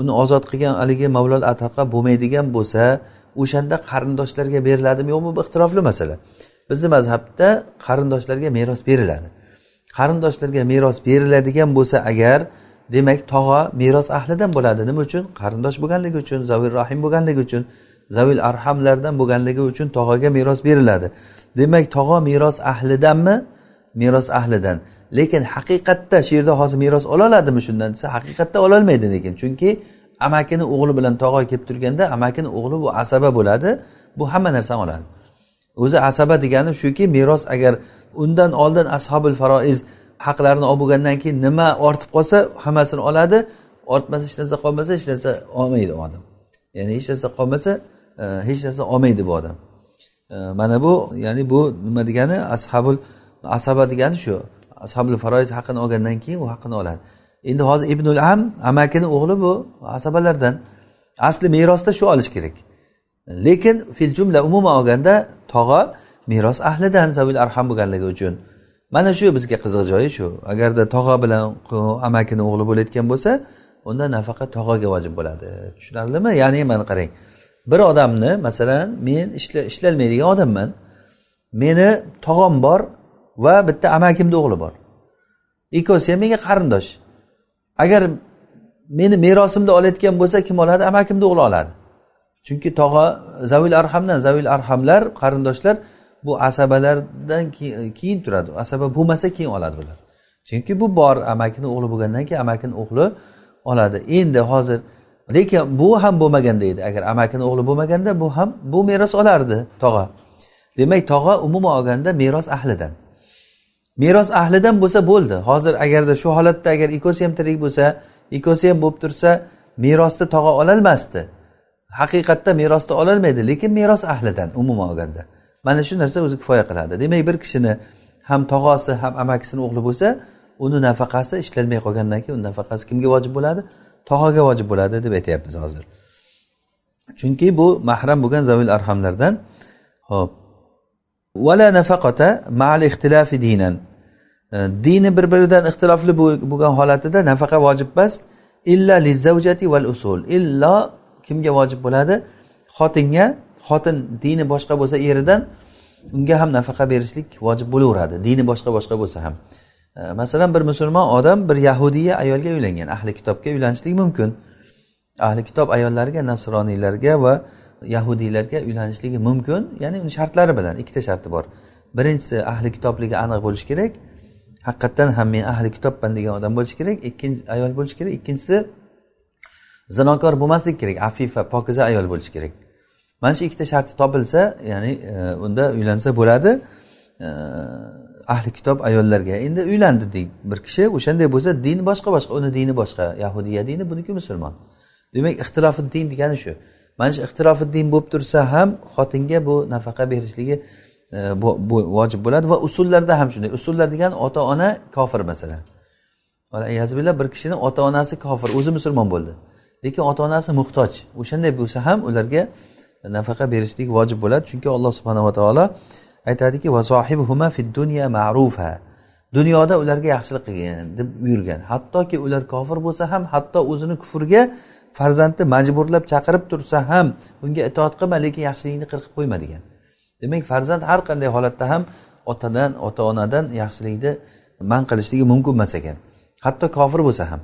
uni ozod qilgan haligi mavlol ataqa bo'lmaydigan bo'lsa o'shanda qarindoshlarga beriladimi yo'qmi bu ixtirofli masala. Bizni mazhabda qarindoshlarga meros beriladi. Qarindoshlarga meros beriladigan bo'lsa agar demak tog'a meros ahlidan bo'ladi. Nima uchun? Qarindosh bo'lganligi uchun zavil rahim bo'lganligi uchun zavil arhamlardan bo'lganligi uchun tog'aga meros beriladi. Demak tog'a meros ahlidanmi? Meros ahlidan. Lekin haqiqatda shu yerda hozir meros oladimi shundan desa haqiqatda ololmaydi lekin. Chunki amakini o'g'li bilan tog'a kelib turganda amakini o'g'li bu asaba bo'ladi. Bu hamma narsani oladi. O'zi asaba degani shuki meros agar undan oldin ashobil faroiz haqlarini olib bo'lgandan keyin nima ortib qolsa hammasini oladi. Ortmasa hech narsa qolmasa hech narsa olmaydi odam. Ya'ni hech narsa qolmasa e, hech narsa olmaydi bu odam. E, mana bu ya'ni bu nima degani? Ashabul asaba degani shu. Ashabul faroiz haqqini olgandan keyin u haqqini oladi. Endi hozir ibnul am amakini o'g'li bu asabalardan. Asli merosda shu olish kerak. Lekin fil jumla umuman olganda tog'a meros ahlidan zavil arham bo'lganligi uchun. Mana shu bizga qiziq joyi shu. Agarda tog'a bilan amakini o'g'li bo'layotgan bo'lsa unda nafaqa tog'aga vojib bo'ladi. Tushunarlimi? Ya'ni mana qarang. Bir odamni masalan men ishlolmaydigan odamman. Meni tog'am bor va bitta amakimni o'g'li bor. Ikkovsi ham menga qarindosh. Agar meni merosimni olayotgan bo'lsa kim oladi? Amakimni o'g'li oladi. Chunki tog'a zavil arhamdan zavil arhamlar qarindoshlar bu asabalardan keyin turadi. Asaba bo'lmasa keyin oladi bular chunki bu bor amakini o'g'li bo'lgandan keyin amakini o'g'li oladi. Endi hozir lekin bu ham bo'lmaganda edi. Agar amakini o'g'li bo'lmaganda bu ham bu meros olardi tog'a. Demak tog'a umuman olganda meros ahlidan. Meros ahlidan bo'lsa bo'ldi. Hozir agarda shu holatda agar ikkovsi ham tirik bo'lsa ikkovsi ham bo'lib tursa merosni tog'a ololmasdi. Haqiqatda merosni ololmaydi lekin meros ahlidan umuman olganda. Mana shu narsa o'zi kifoya qiladi. Demak bir kishini ham tog'asi ham amakisini o'g'li bo'lsa uni nafaqasi ishlanmay qolgandan keyin uni nafaqasi kimga vojib bo'ladi? Tog'aga vojib bo'ladi deb aytyapmiz hozir. Chunki bu mahram bo'lgan zavil arhamlardan. Ho'p vala nafaqata mal ixtilafi dinan. Dini bir biridan ixtilofli bo'lgan holatida nafaqa vojib emas. Illa lizavjati val usul. Illo kimga vojib bo'ladi? Xotinga xotin dini boshqa bo'lsa eridan unga ham nafaqa berishlik vojib bo'laveradi. Dini boshqa boshqa bo'lsa ham. E, masalan bir musulmon odam bir yahudiya ayolga uylangan. Ahli kitobga uylanishligi mumkin. Ahli kitob ayollariga nasroniylarga va yahudiylarga uylanishligi mumkin. Ya'ni uni shartlari bilan ikkita sharti bor. Birinchisi ahli kitobligi aniq bo'lishi kerak. Haqiqatdan ham men ahli kitobman degan odam bo'lishi kerak. Ikkinchi ayol bo'lishi kerak. Ikkinchisi zinokor bo'lmasligi kerak. Afifa pokiza ayol bo'lishi kerak. Mana shu ikkita sharti topilsa ya'ni e, unda uylansa bo'ladi. E, ahli kitob ayollarga endi uylandi deng bir kishi o'shanday bo'lsa dini boshqa boshqa uni dini boshqa yahudiya dini buniki musulmon. Demak ixtilofi din degani shu. Mana shu ixtilofi din bo'lib tursa ham xotinga bu nafaqa berishligi e, bu vojib bo'ladi va usullarda ham shunday. Usullar degani ota ona kofir masalan. Bir kishini ota onasi kofir o'zi musulmon bo'ldi. Lekin ota onasi muhtoj. O'shanday bo'lsa ham ularga nafaqa berishlik vojib bo'ladi. Chunki alloh subhanava taolo aytadiki va fid dunya ma'rufa. Dunyoda ularga yaxshilik qilgin deb buyurgan. Hattoki ular kofir bo'lsa ham hatto o'zini kufrga farzandni majburlab chaqirib tursa ham unga itoat qilma lekin yaxshiligingni qirqib qo'yma degan. Demak farzand har qanday holatda ham otadan ota onadan yaxshilikni man qilishligi mumkin emas ekan. Hatto kofir bo'lsa ham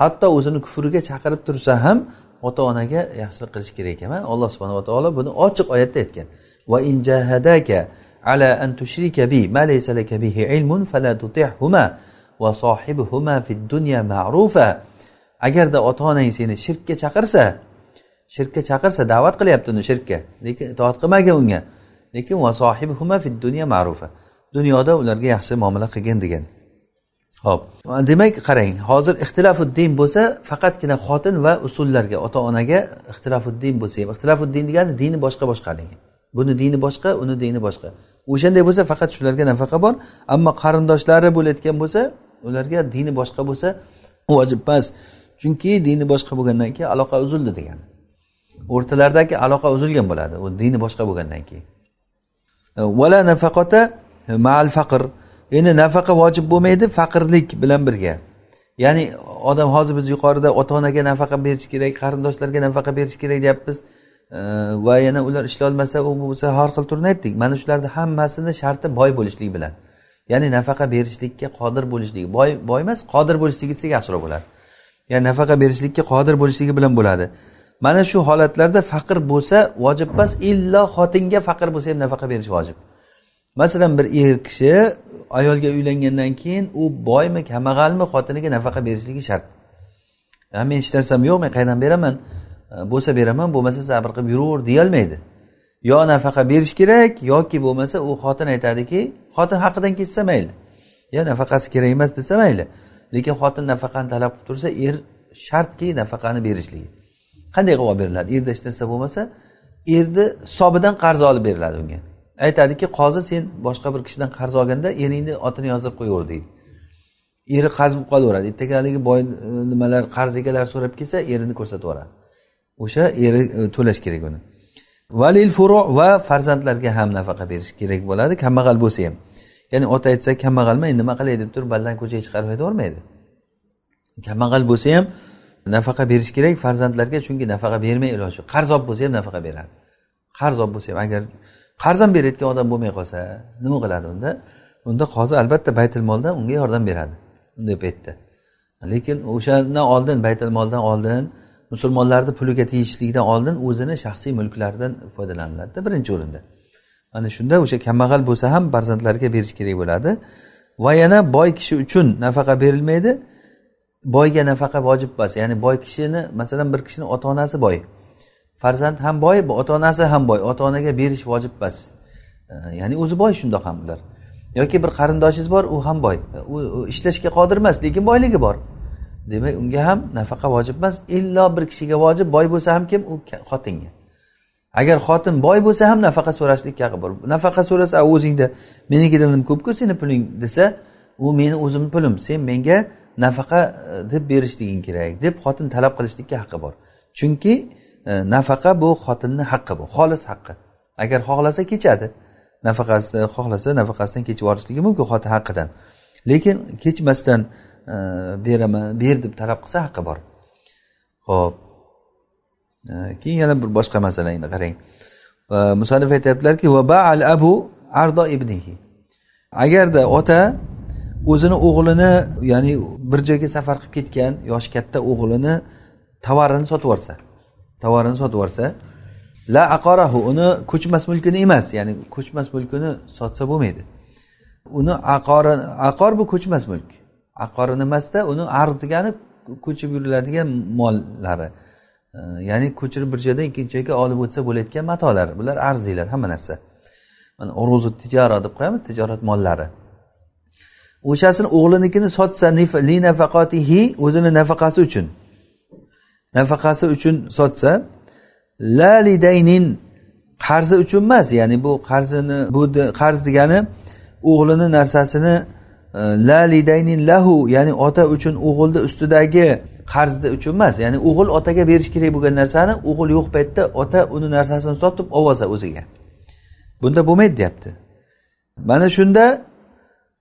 hatto o'zini kufriga chaqirib tursa ham ota onaga yaxshilik qilish kerak ekan. Alloh subhanava taolo buni ochiq oyatda aytgan. Va in jahadaka ala an tushrika bi ma laysa laka bihi ilmun fala tutihuma va sohibhuma fid dunya ma'rufa. Agarda ota onang seni shirkka chaqirsa shirkka chaqirsa da'vat qilyapti uni shirkka. Lekin itoat qilmagin unga. Lekin va sohibhuma fid dunya ma'rufa. Dunyoda ularga yaxshi muomala qilgin degan. Ho'p demak qarang hozir ixtilofuddin bo'lsa faqatgina xotin va usullarga ota onaga ixtilofuddin bo'lsa ham ixtilofuddin degani dini boshqa boshqa degan buni dini boshqa uni dini boshqa. O'shanday bo'lsa faqat shularga nafaqa bor ammo qarindoshlari bo'layotgan bo'lsa ularga dini boshqa bo'lsa vojib emas. Chunki dini boshqa bo'lgandan keyin aloqa uzildi degani. O'rtalaridagi aloqa uzilgan bo'ladi u dini boshqa bo'lgandan keyin. Vala nafaqota mal faqr. Endi nafaqa vojib bo'lmaydi faqirlik bilan birga. Ya'ni odam hozir biz yuqorida ota onaga nafaqa berish kerak qarindoshlarga nafaqa berish kerak deyapmiz. Va yana ular ishlolmasa u bo'lsa har xil turni aytdik. Mana shularni hammasini sharti boy bo'lishlik bilan. Ya'ni nafaqa berishlikka qodir bo'lishligi boy boy emas qodir bo'lishligi desak yaxshiroq bo'ladi. Ya'ni nafaqa berishlikka qodir bo'lishligi bilan bo'ladi. Mana shu holatlarda faqir bo'lsa vojib emas illo xotinga faqir bo'lsa ham nafaqa berish vojib. Masalan bir er kishi ayolga uylangandan keyin u boymi kambag'almi xotiniga nafaqa berishligi shart. Men hech narsam yo'q men qayerdan beraman? E, bo'lsa beraman bo'lmasa sabr qilib yuraver deyolmaydi. Yo nafaqa berish kerak yoki bo'lmasa u xotin aytadiki xotin haqidan ketsa mayli. Yo nafaqasi kerak emas desa mayli. Lekin xotin nafaqani talab qilib tursa er shartki nafaqani berishligi. Qanday qilib olib beriladi? Erda hech narsa bo'lmasa erni hisobidan qarz olib beriladi unga. Aytadiki qozi sen boshqa bir kishidan qarz olganda eringni otini yozdirib qo'yaver deydi. Eri qarz bo'lib qolaveradi. Ertaga haligi boy e, nimalar qarz egalari so'rab kelsa erini ko'rsatib yuboradi o'sha eri e, to'lash kerak uni. Valil furu va farzandlarga ham nafaqa berish kerak bo'ladi kambag'al bo'lsa ham. Ya'ni ota aytsa kambag'alman nima qilay deb turib baldan ko'chaga chiqarib haydavermaydi kambag'al bo'lsa ham nafaqa berish kerak farzandlarga chunki nafaqa bermay iloji qarz olib bo'lsa ham nafaqa beradi. Qarz olib bo'lsa ham agar qarz ham berayotgan odam bo'lmay qolsa nima qiladi unda? Unda qozi albatta baytil moldan unga yordam beradi. Unday paytda lekin o'shandan oldin baytil moldan oldin musulmonlarni puliga tegishlikdan oldin o'zini shaxsiy mulklaridan foydalaniladida birinchi o'rinda. Mana shunda o'sha kambag'al bo'lsa ham farzandlariga berish kerak bo'ladi. Va yana boy kishi uchun nafaqa berilmaydi. Boyga nafaqa vojib emas ya'ni boy kishini masalan bir kishini ota onasi boy farzand ham boy ota onasi ham boy. Ota onaga berish vojib emas. Ya'ni o'zi boy shundoq ham ular. Yoki bir qarindoshingiz bor u ham boy. U ishlashga qodir emas lekin boyligi bor. Demak unga ham nafaqa vojib emas. Illo bir kishiga vojib boy bo'lsa ham kim? U xotinga. Agar xotin boy bo'lsa ham nafaqa so'rashlikka haqi bor. Nafaqa so'rasa o'zingda menikidan ko'pku seni puling desa u meni o'zimni pulim sen menga nafaqa e, deb berishliging kerak deb xotin talab qilishlikka haqqi bor. Chunki E, nafaqa bu xotinni haqqi bu xolis haqqi. Agar xohlasa kechadi. Nafaqasi xohlasa nafaqasidan kechib yuborishligi mumkin xotin haqqidan. Lekin kechmasdan e, beraman ber deb talab qilsa haqqi bor. Ho'p e, keyin yana bir boshqa masala endi qarang. Musanif aytyaptilarki va baal abu ardo ibnihi. Agarda ota o'zini o'g'lini ya'ni bir joyga safar qilib ketgan yoshi katta o'g'lini tovarini sotib yuborsa tovarini sotib yuborsa la aqorahu uni ko'chmas mulkini emas ya'ni ko'chmas mulkini sotsa bo'lmaydi. Uni aqori aqor bu ko'chmas mulk. Aqori nimasida uni arz degani ko'chib yuriladigan mollari. Ya'ni ko'chirib bir joydan ikkinchi joyga olib o'tsa bo'layotgan matolar bular arz deyiladi hamma narsa. Mana uruzi tijora deb qo'yamiz tijorat mollari. O'shasini o'g'linikini sotsa li nafaqotihi o'zini nafaqasi uchun. Nafaqasi uchun sotsa lalidaynin qarzi uchun emas ya'ni bu qarzini bu qarz degani o'g'lini narsasini e, lalidaynin lahu ya'ni ota uchun o'g'ilni ustidagi qarzni uchun emas. Ya'ni o'g'il otaga berish kerak bo'lgan narsani o'g'il yo'q paytda ota uni narsasini sotib olib olsa o'ziga. Bunda bo'lmaydi deyapti. Mana shunda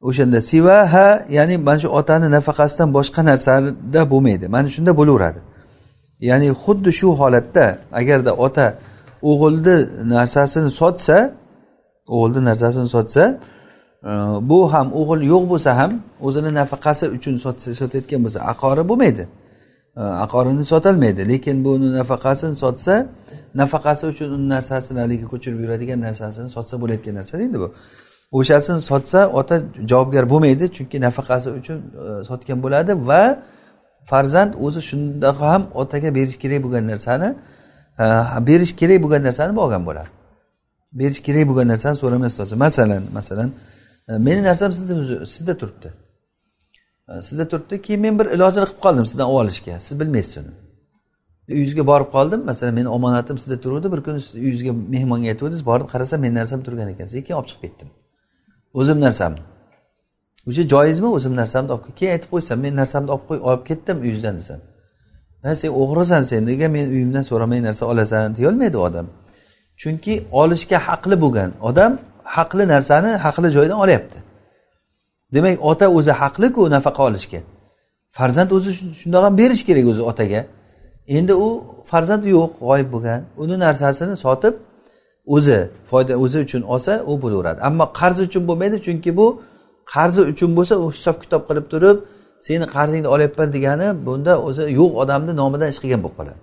o'shanda sivaha ya'ni mana shu otani nafaqasidan boshqa narsada bo'lmaydi. Mana shunda bo'laveradi. Ya'ni xuddi shu holatda agarda ota o'g'ilni narsasini sotsa o'g'ilni narsasini sotsa e, bu ham o'g'il yo'q bo'lsa ham o'zini nafaqasi uchun sotayotgan bo'lsa aqori bo'lmaydi. E, aqorini sotolmaydi lekin buni nafaqasini sotsa nafaqasi uchun uni narsasini haligi ko'chirib yuradigan narsasini sotsa bo'layotgan narsa deydi bu. O'shasini sotsa ota javobgar bo'lmaydi chunki nafaqasi uchun e, sotgan bo'ladi va farzand o'zi shunda ham otaga berish kerak bo'lgan narsani berish kerak bo'lgan narsani olgan bo'ladi. Berish kerak bo'lgan narsani so'ramay masalan masalan e, meni narsam sizda sizda turibdi. E, sizda turibdi keyin men bir ilojini qilib qoldim sizdan olib olishga. Siz bilmaysiz uni. Uyingizga borib qoldim masalan meni omonatim sizda turuvdi bir kuni uyingizga mehmonga aytuvdingiz borib qarasam meni narsam turgan ekan. Sekin olib chiqib ketdim. O'zim narsamni o'sha joizmi o'zim narsamni olib keyin aytib qo'ysam men narsamni olib qo'y olib ketdim uyingizdan. Desam ha sen o'g'risan sen nega men uyimdan so'ramay narsa olasan? Deyolmaydi odam. Chunki olishga haqli bo'lgan odam haqli narsani haqli joydan olyapti. Demak ota o'zi haqliku nafaqa olishga. Farzand o'zi shundoq ham berish kerak o'zi otaga. Endi u farzand yo'q g'oyib bo'lgan. Uni narsasini sotib o'zi foyda o'zi uchun olsa u bo'laveradi. Ammo qarz uchun bo'lmaydi chunki bu qarzi uchun bo'lsa u hisob kitob qilib turib seni qarzingni olyapman degani bunda o'zi yo'q odamni nomidan ish qilgan bo'lib qoladi.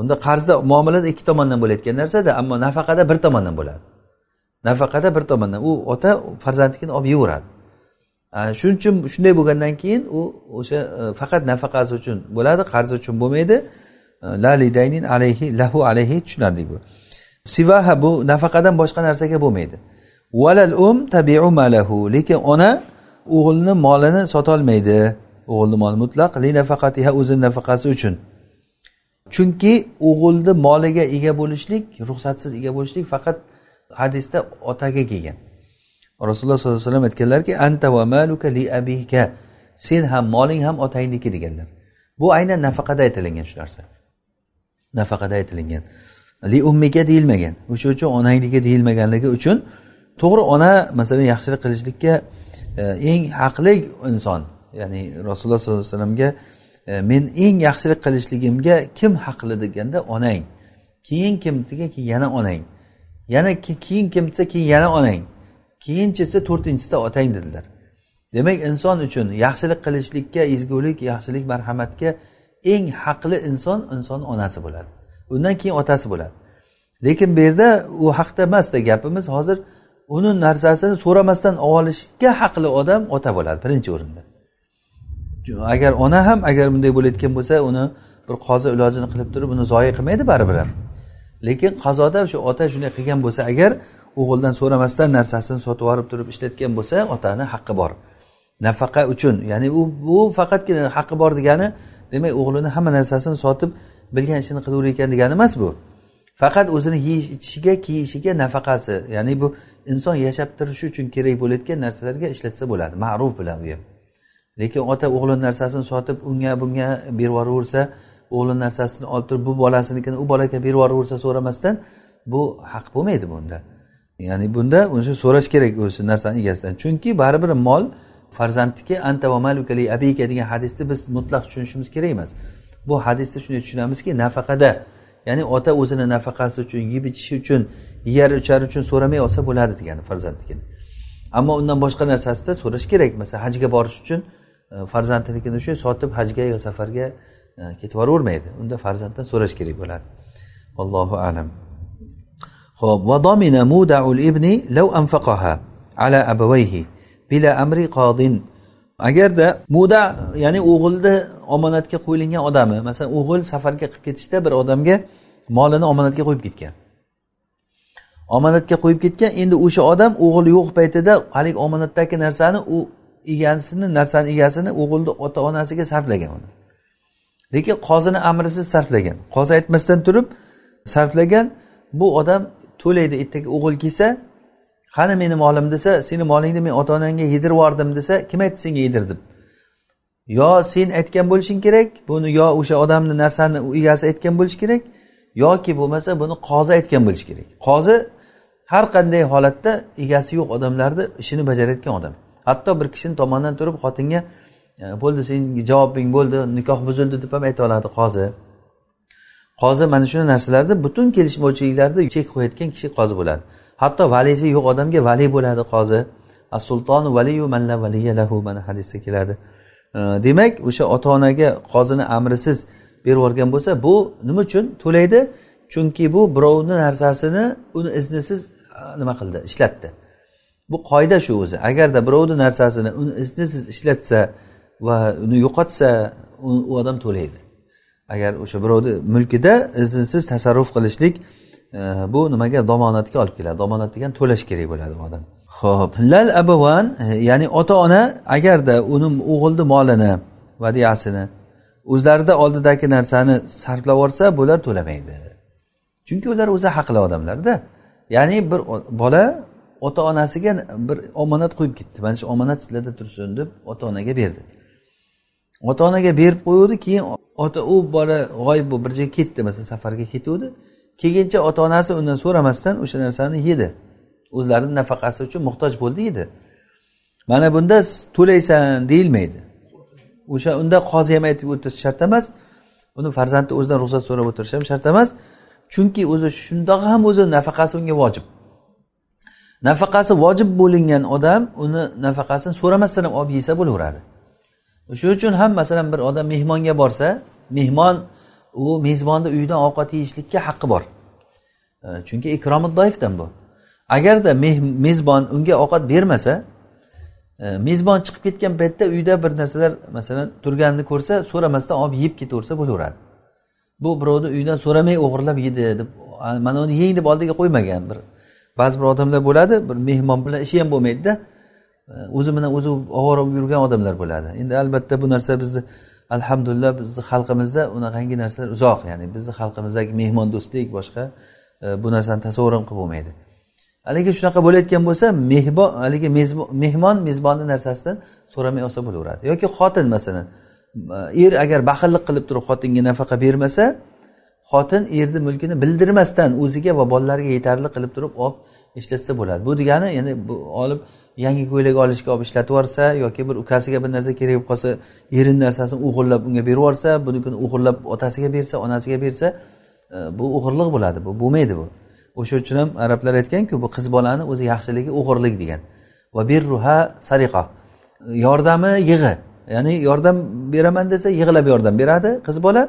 Unda qarzda muomalada ikki tomondan bo'layotgan narsada ammo nafaqada bir tomondan bo'ladi. Nafaqada bir tomondan. U ota farzandnikini olib yeyveradi shuning uchun shunday bo'lgandan keyin u o'sha e, faqat nafaqasi uchun bo'ladi qarzi uchun bo'lmaydi. E, la lidaynin alayhi lahu alayhi tushunarli bu sivaha bu nafaqadan boshqa narsaga bo'lmaydi. Valal um tabiu malahu. Lekin ona o'g'ilni molini sotolmaydi. O'g'ilni moli mutlaq li nafaqatiha o'zini nafaqasi uchun. Chunki o'g'ilni moliga ega bo'lishlik ruxsatsiz ega bo'lishlik faqat hadisda otaga kelgan. Rasululloh sollallohu alayhi vasallam aytganlarki anta va maluka li abika. Sen ham moling ham otangniki deganlar. Bu aynan nafaqada aytilingan shu narsa. Nafaqada aytilingan li ummika deyilmagan. O'sha uchun onangniki deyilmaganligi uchun to'g'ri ona masalan yaxshilik qilishlikka e, eng haqli inson ya'ni rasululloh sollallohu alayhi vasallamga e, men eng yaxshilik qilishligimga kim haqli deganda onang. Keyin kim desa keyin yana onang. Yana keyin kim desa keyin yana onang. Keyinchisi to'rtinchisida otang dedilar. Demak inson uchun yaxshilik qilishlikka ezgulik yaxshilik marhamatga eng haqli inson inson onasi bo'ladi. Undan keyin otasi bo'ladi. Lekin bu yerda u haqda emasda gapimiz. Hozir uni narsasini so'ramasdan olishga haqli odam ota bo'ladi birinchi o'rinda. Agar ona ham agar bunday bo'layotgan bo'lsa uni bir qozi ilojini qilib turib uni zoyi qilmaydi baribir ham. Lekin qazoda o'sha ota shunday qilgan bo'lsa agar o'g'ildan so'ramasdan narsasini sotib yuborib turib ishlatgan bo'lsa otani haqqi bor. Nafaqa uchun ya'ni u bu faqatgina haqqi bor degani demak o'g'lini hamma narsasini sotib bilgan ishini qilaverar ekan degani emas bu. Faqat o'zini yeyish ichishiga kiyishiga nafaqasi ya'ni bu inson yashab turishi uchun kerak bo'layotgan narsalarga ishlatsa bo'ladi ma'ruf bilan u ham. Lekin ota o'g'lini narsasini sotib unga bunga berib yuboraversa o'g'lini narsasini olib turib bu bolasinikini u bolaga berib yuboraversa so'ramasdan bu haq bo'lmaydi bunda. Ya'ni bunda o'sha so'rash kerak o'sha narsani egasidan. Chunki baribir mol farzandniki anta va malukali abika degan hadisni biz mutlaq tushunishimiz kerak emas. Bu hadisda shunday tushunamizki nafaqada ya'ni ota o'zini nafaqasi uchun yeb ichishi uchun yeyar ichar uchun so'ramay olsa bo'ladi degani farzandnikini. Ammo undan boshqa narsasida so'rash kerak. Masalan hajga borish uchun e, farzandnikini shu sotib hajga yo safarga e, ketib yuboravermaydi unda farzanddan so'rash kerak bo'ladi. Allohu alam. Ho'p vadomina mudaul ibni law anfaqaha ala abawayhi bila amri qodin agarda muda ya'ni o'g'ilni omonatga qo'yilgan odami masalan o'g'il safarga qilib ketishda bir odamga molini omonatga qo'yib ketgan. Omonatga qo'yib ketgan endi o'sha odam o'g'li yo'q paytida haligi omonatdagi narsani u egasini narsani egasini o'g'ilni ota onasiga sarflagan uni. Lekin qozini amrisiz sarflagan. Qozi aytmasdan turib sarflagan bu odam to'laydi ertaga o'g'il kelsa qani meni molim desa seni molingni men ota onangga yedirib yubordim desa kim aytdi senga yedirdim? Yo sen aytgan bo'lishing kerak buni yo o'sha odamni narsani egasi aytgan bo'lishi kerak yoki bo'lmasa buni qozi aytgan bo'lishi kerak. Qozi har qanday holatda egasi yo'q odamlarni ishini bajarayotgan odam. Hatto bir kishini tomonidan turib xotinga e, bo'ldi senga javobing bo'ldi nikoh buzildi deb ham ayta oladi qozi. Qozi mana shunday narsalarda butun kelishmovchiliklarni chek qo'yayotgan kishi qozi bo'ladi. Hatto valisi yo'q odamga vali bo'ladi qozi as sultonu valiyu man valiya lahu mana hadisda keladi. Demak o'sha ota onaga qozini amrisiz berib yuborgan bo'lsa bu nima uchun to'laydi? Chunki bu birovni narsasini uni iznisiz e, nima qildi? Ishlatdi. Bu qoida shu o'zi. Agarda birovni narsasini uni iznisiz ishlatsa va uni yo'qotsa u odam to'laydi. Agar o'sha birovni mulkida iznsiz tasarruf qilishlik bu nimaga domonatga olib keladi? Domonat degan to'lash kerak bo'ladi odam. Ho'p lal abavan e, ya'ni ota ona agarda uni o'g'ilni molini vadiyasini o'zlarida oldidagi narsani sarflab yuborsa bular to'lamaydi. Chunki ular o'zi haqli odamlarda. Ya'ni bir bola ota onasiga bir omonat qo'yib ketdi. Mana shu omonat sizlarda tursin deb ota onaga berdi. Ota onaga berib qo'yuvdi keyin ota u bola g'oyib bo'lib bir joyga ketdi masalan safarga ketuvdi. Keyincha ota onasi undan so'ramasdan o'sha narsani yedi. O'zlarini nafaqasi uchun muhtoj bo'ldi yedi. Mana bunda to'laysan deyilmaydi. O'sha unda qozi ham aytib o'tirish shart emas. Uni farzandi o'zidan ruxsat so'rab o'tirish ham shart emas. Chunki o'zi shundoq ham o'zi nafaqasi unga vojib. Nafaqasi vojib bo'lingan odam uni nafaqasini so'ramasdan ham olib yesa bo'laveradi. Shuning uchun ham masalan bir odam mehmonga borsa mehmon u mezbonni uyidan ovqat yeyishlikka haqqi bor. E, chunki ikromi doifdan bu. Agarda mezbon unga ovqat bermasa e, mezbon chiqib ketgan paytda uyda bir narsalar masalan turganini ko'rsa so'ramasdan olib yeb ketaversa bo'laveradi. Bu birovni uyidan so'ramay o'g'irlab yedi deb mana uni yeng deb oldiga qo'ymagan bir ba'zi bir odamlar bo'ladi bir mehmon bilan ishi ham bo'lmaydida. E, o'zi bilan o'zi ovora bo'lib yurgan odamlar bo'ladi. Endi albatta bu narsa bizni alhamdulillah bizni xalqimizda unaqangi narsalar uzoq ya'ni bizni xalqimizdagi mehmondo'stlik boshqa e, bu narsani tasavvur ham qilib bo'lmaydi. Haligi shunaqa bo'layotgan bo'lsa mehbon haligi mehmon mezbonni narsasidan so'ramay olsa bo'laveradi. Yoki xotin masalan e, er agar baxillik qilib turib xotinga nafaqa bermasa xotin erni mulkini bildirmasdan o'ziga va bolalariga yetarli qilib turib olib ishlatsa bo'ladi. Bu degani ya'ni bu olib yangi ko'ylak olishga olib ishlatib yuborsa yoki bir ukasiga bir narsa kerak bo'lib qolsa erini narsasini o'g'irlab unga berib yuborsa bunikini o'g'irlab otasiga bersa onasiga bersa e, bu o'g'irlik bo'ladi bu bo'lmaydi bu. O'sha uchun ham arablar aytganku bu qiz bolani o'zi yaxshiligi o'g'irlik degan. Va birruha sariqa. Yordami yig'i. Ya'ni yordam beraman desa yig'lab yordam beradi qiz bola.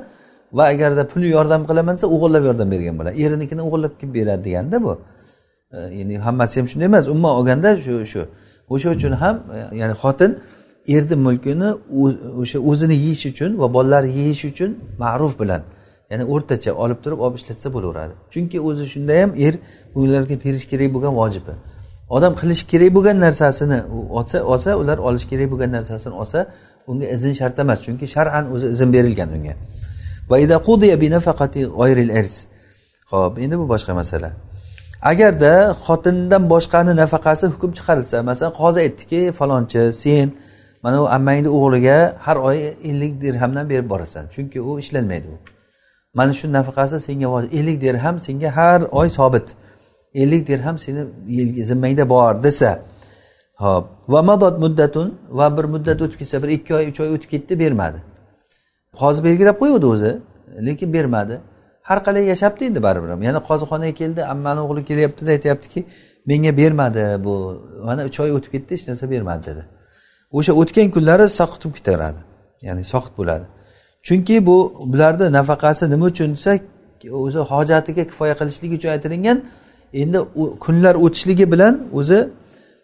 Va agarda pul yordam qilaman desa o'g'irlab yordam bergan bo'ladi erinikini o'g'irlab kelib beradi deganda bu. Ya'ni hammasi ham shunday emas. Umuman olganda shu shu. O'sha uchun ham e, ya'ni xotin erni mulkini o'sha o'zini yeyish uchun va bolalari yeyish uchun ma'ruf bilan ya'ni o'rtacha olib turib olib ishlatsa bo'laveradi. Chunki o'zi shunda ham er ularga berish kerak bo'lgan vojibi. Odam qilish kerak bo'lgan narsasini olsa olsa ular olish kerak bo'lgan narsasini olsa unga izn shart emas. Chunki shar'an o'zi izn berilgan unga. Va ho'p endi bu boshqa masala. Agarda xotindan boshqani nafaqasi hukm chiqarilsa masalan qozi aytdiki falonchi sen mana bu ammangni o'g'liga har oy ellik dirhamdan berib borasan chunki u ishlanmaydi u. Mana shu nafaqasi senga ellik dirham senga har oy sobit. Ellik dirham seni zimmangda bor desa. Ho'p. Va madod muddatun va bir muddat o'tib ketsa bir ikki oy uch oy o'tib ketdi bermadi. Qozi belgilab qo'yuvdi o'zi lekin bermadi. Har qalay yashabdi endi baribir ham. Yana qozixonaga keldi ammani o'g'li kelyaptida aytyaptiki menga bermadi bu. Mana uch oy o'tib ketdi hech narsa bermadi dedi. O'sha o'tgan kunlari soqitib ketaveradi ya'ni soqit bo'ladi. Chunki bu bularni nafaqasi nima uchun desak o'zi hojatiga kifoya qilishligi uchun aytilingan endi kunlar o'tishligi bilan o'zi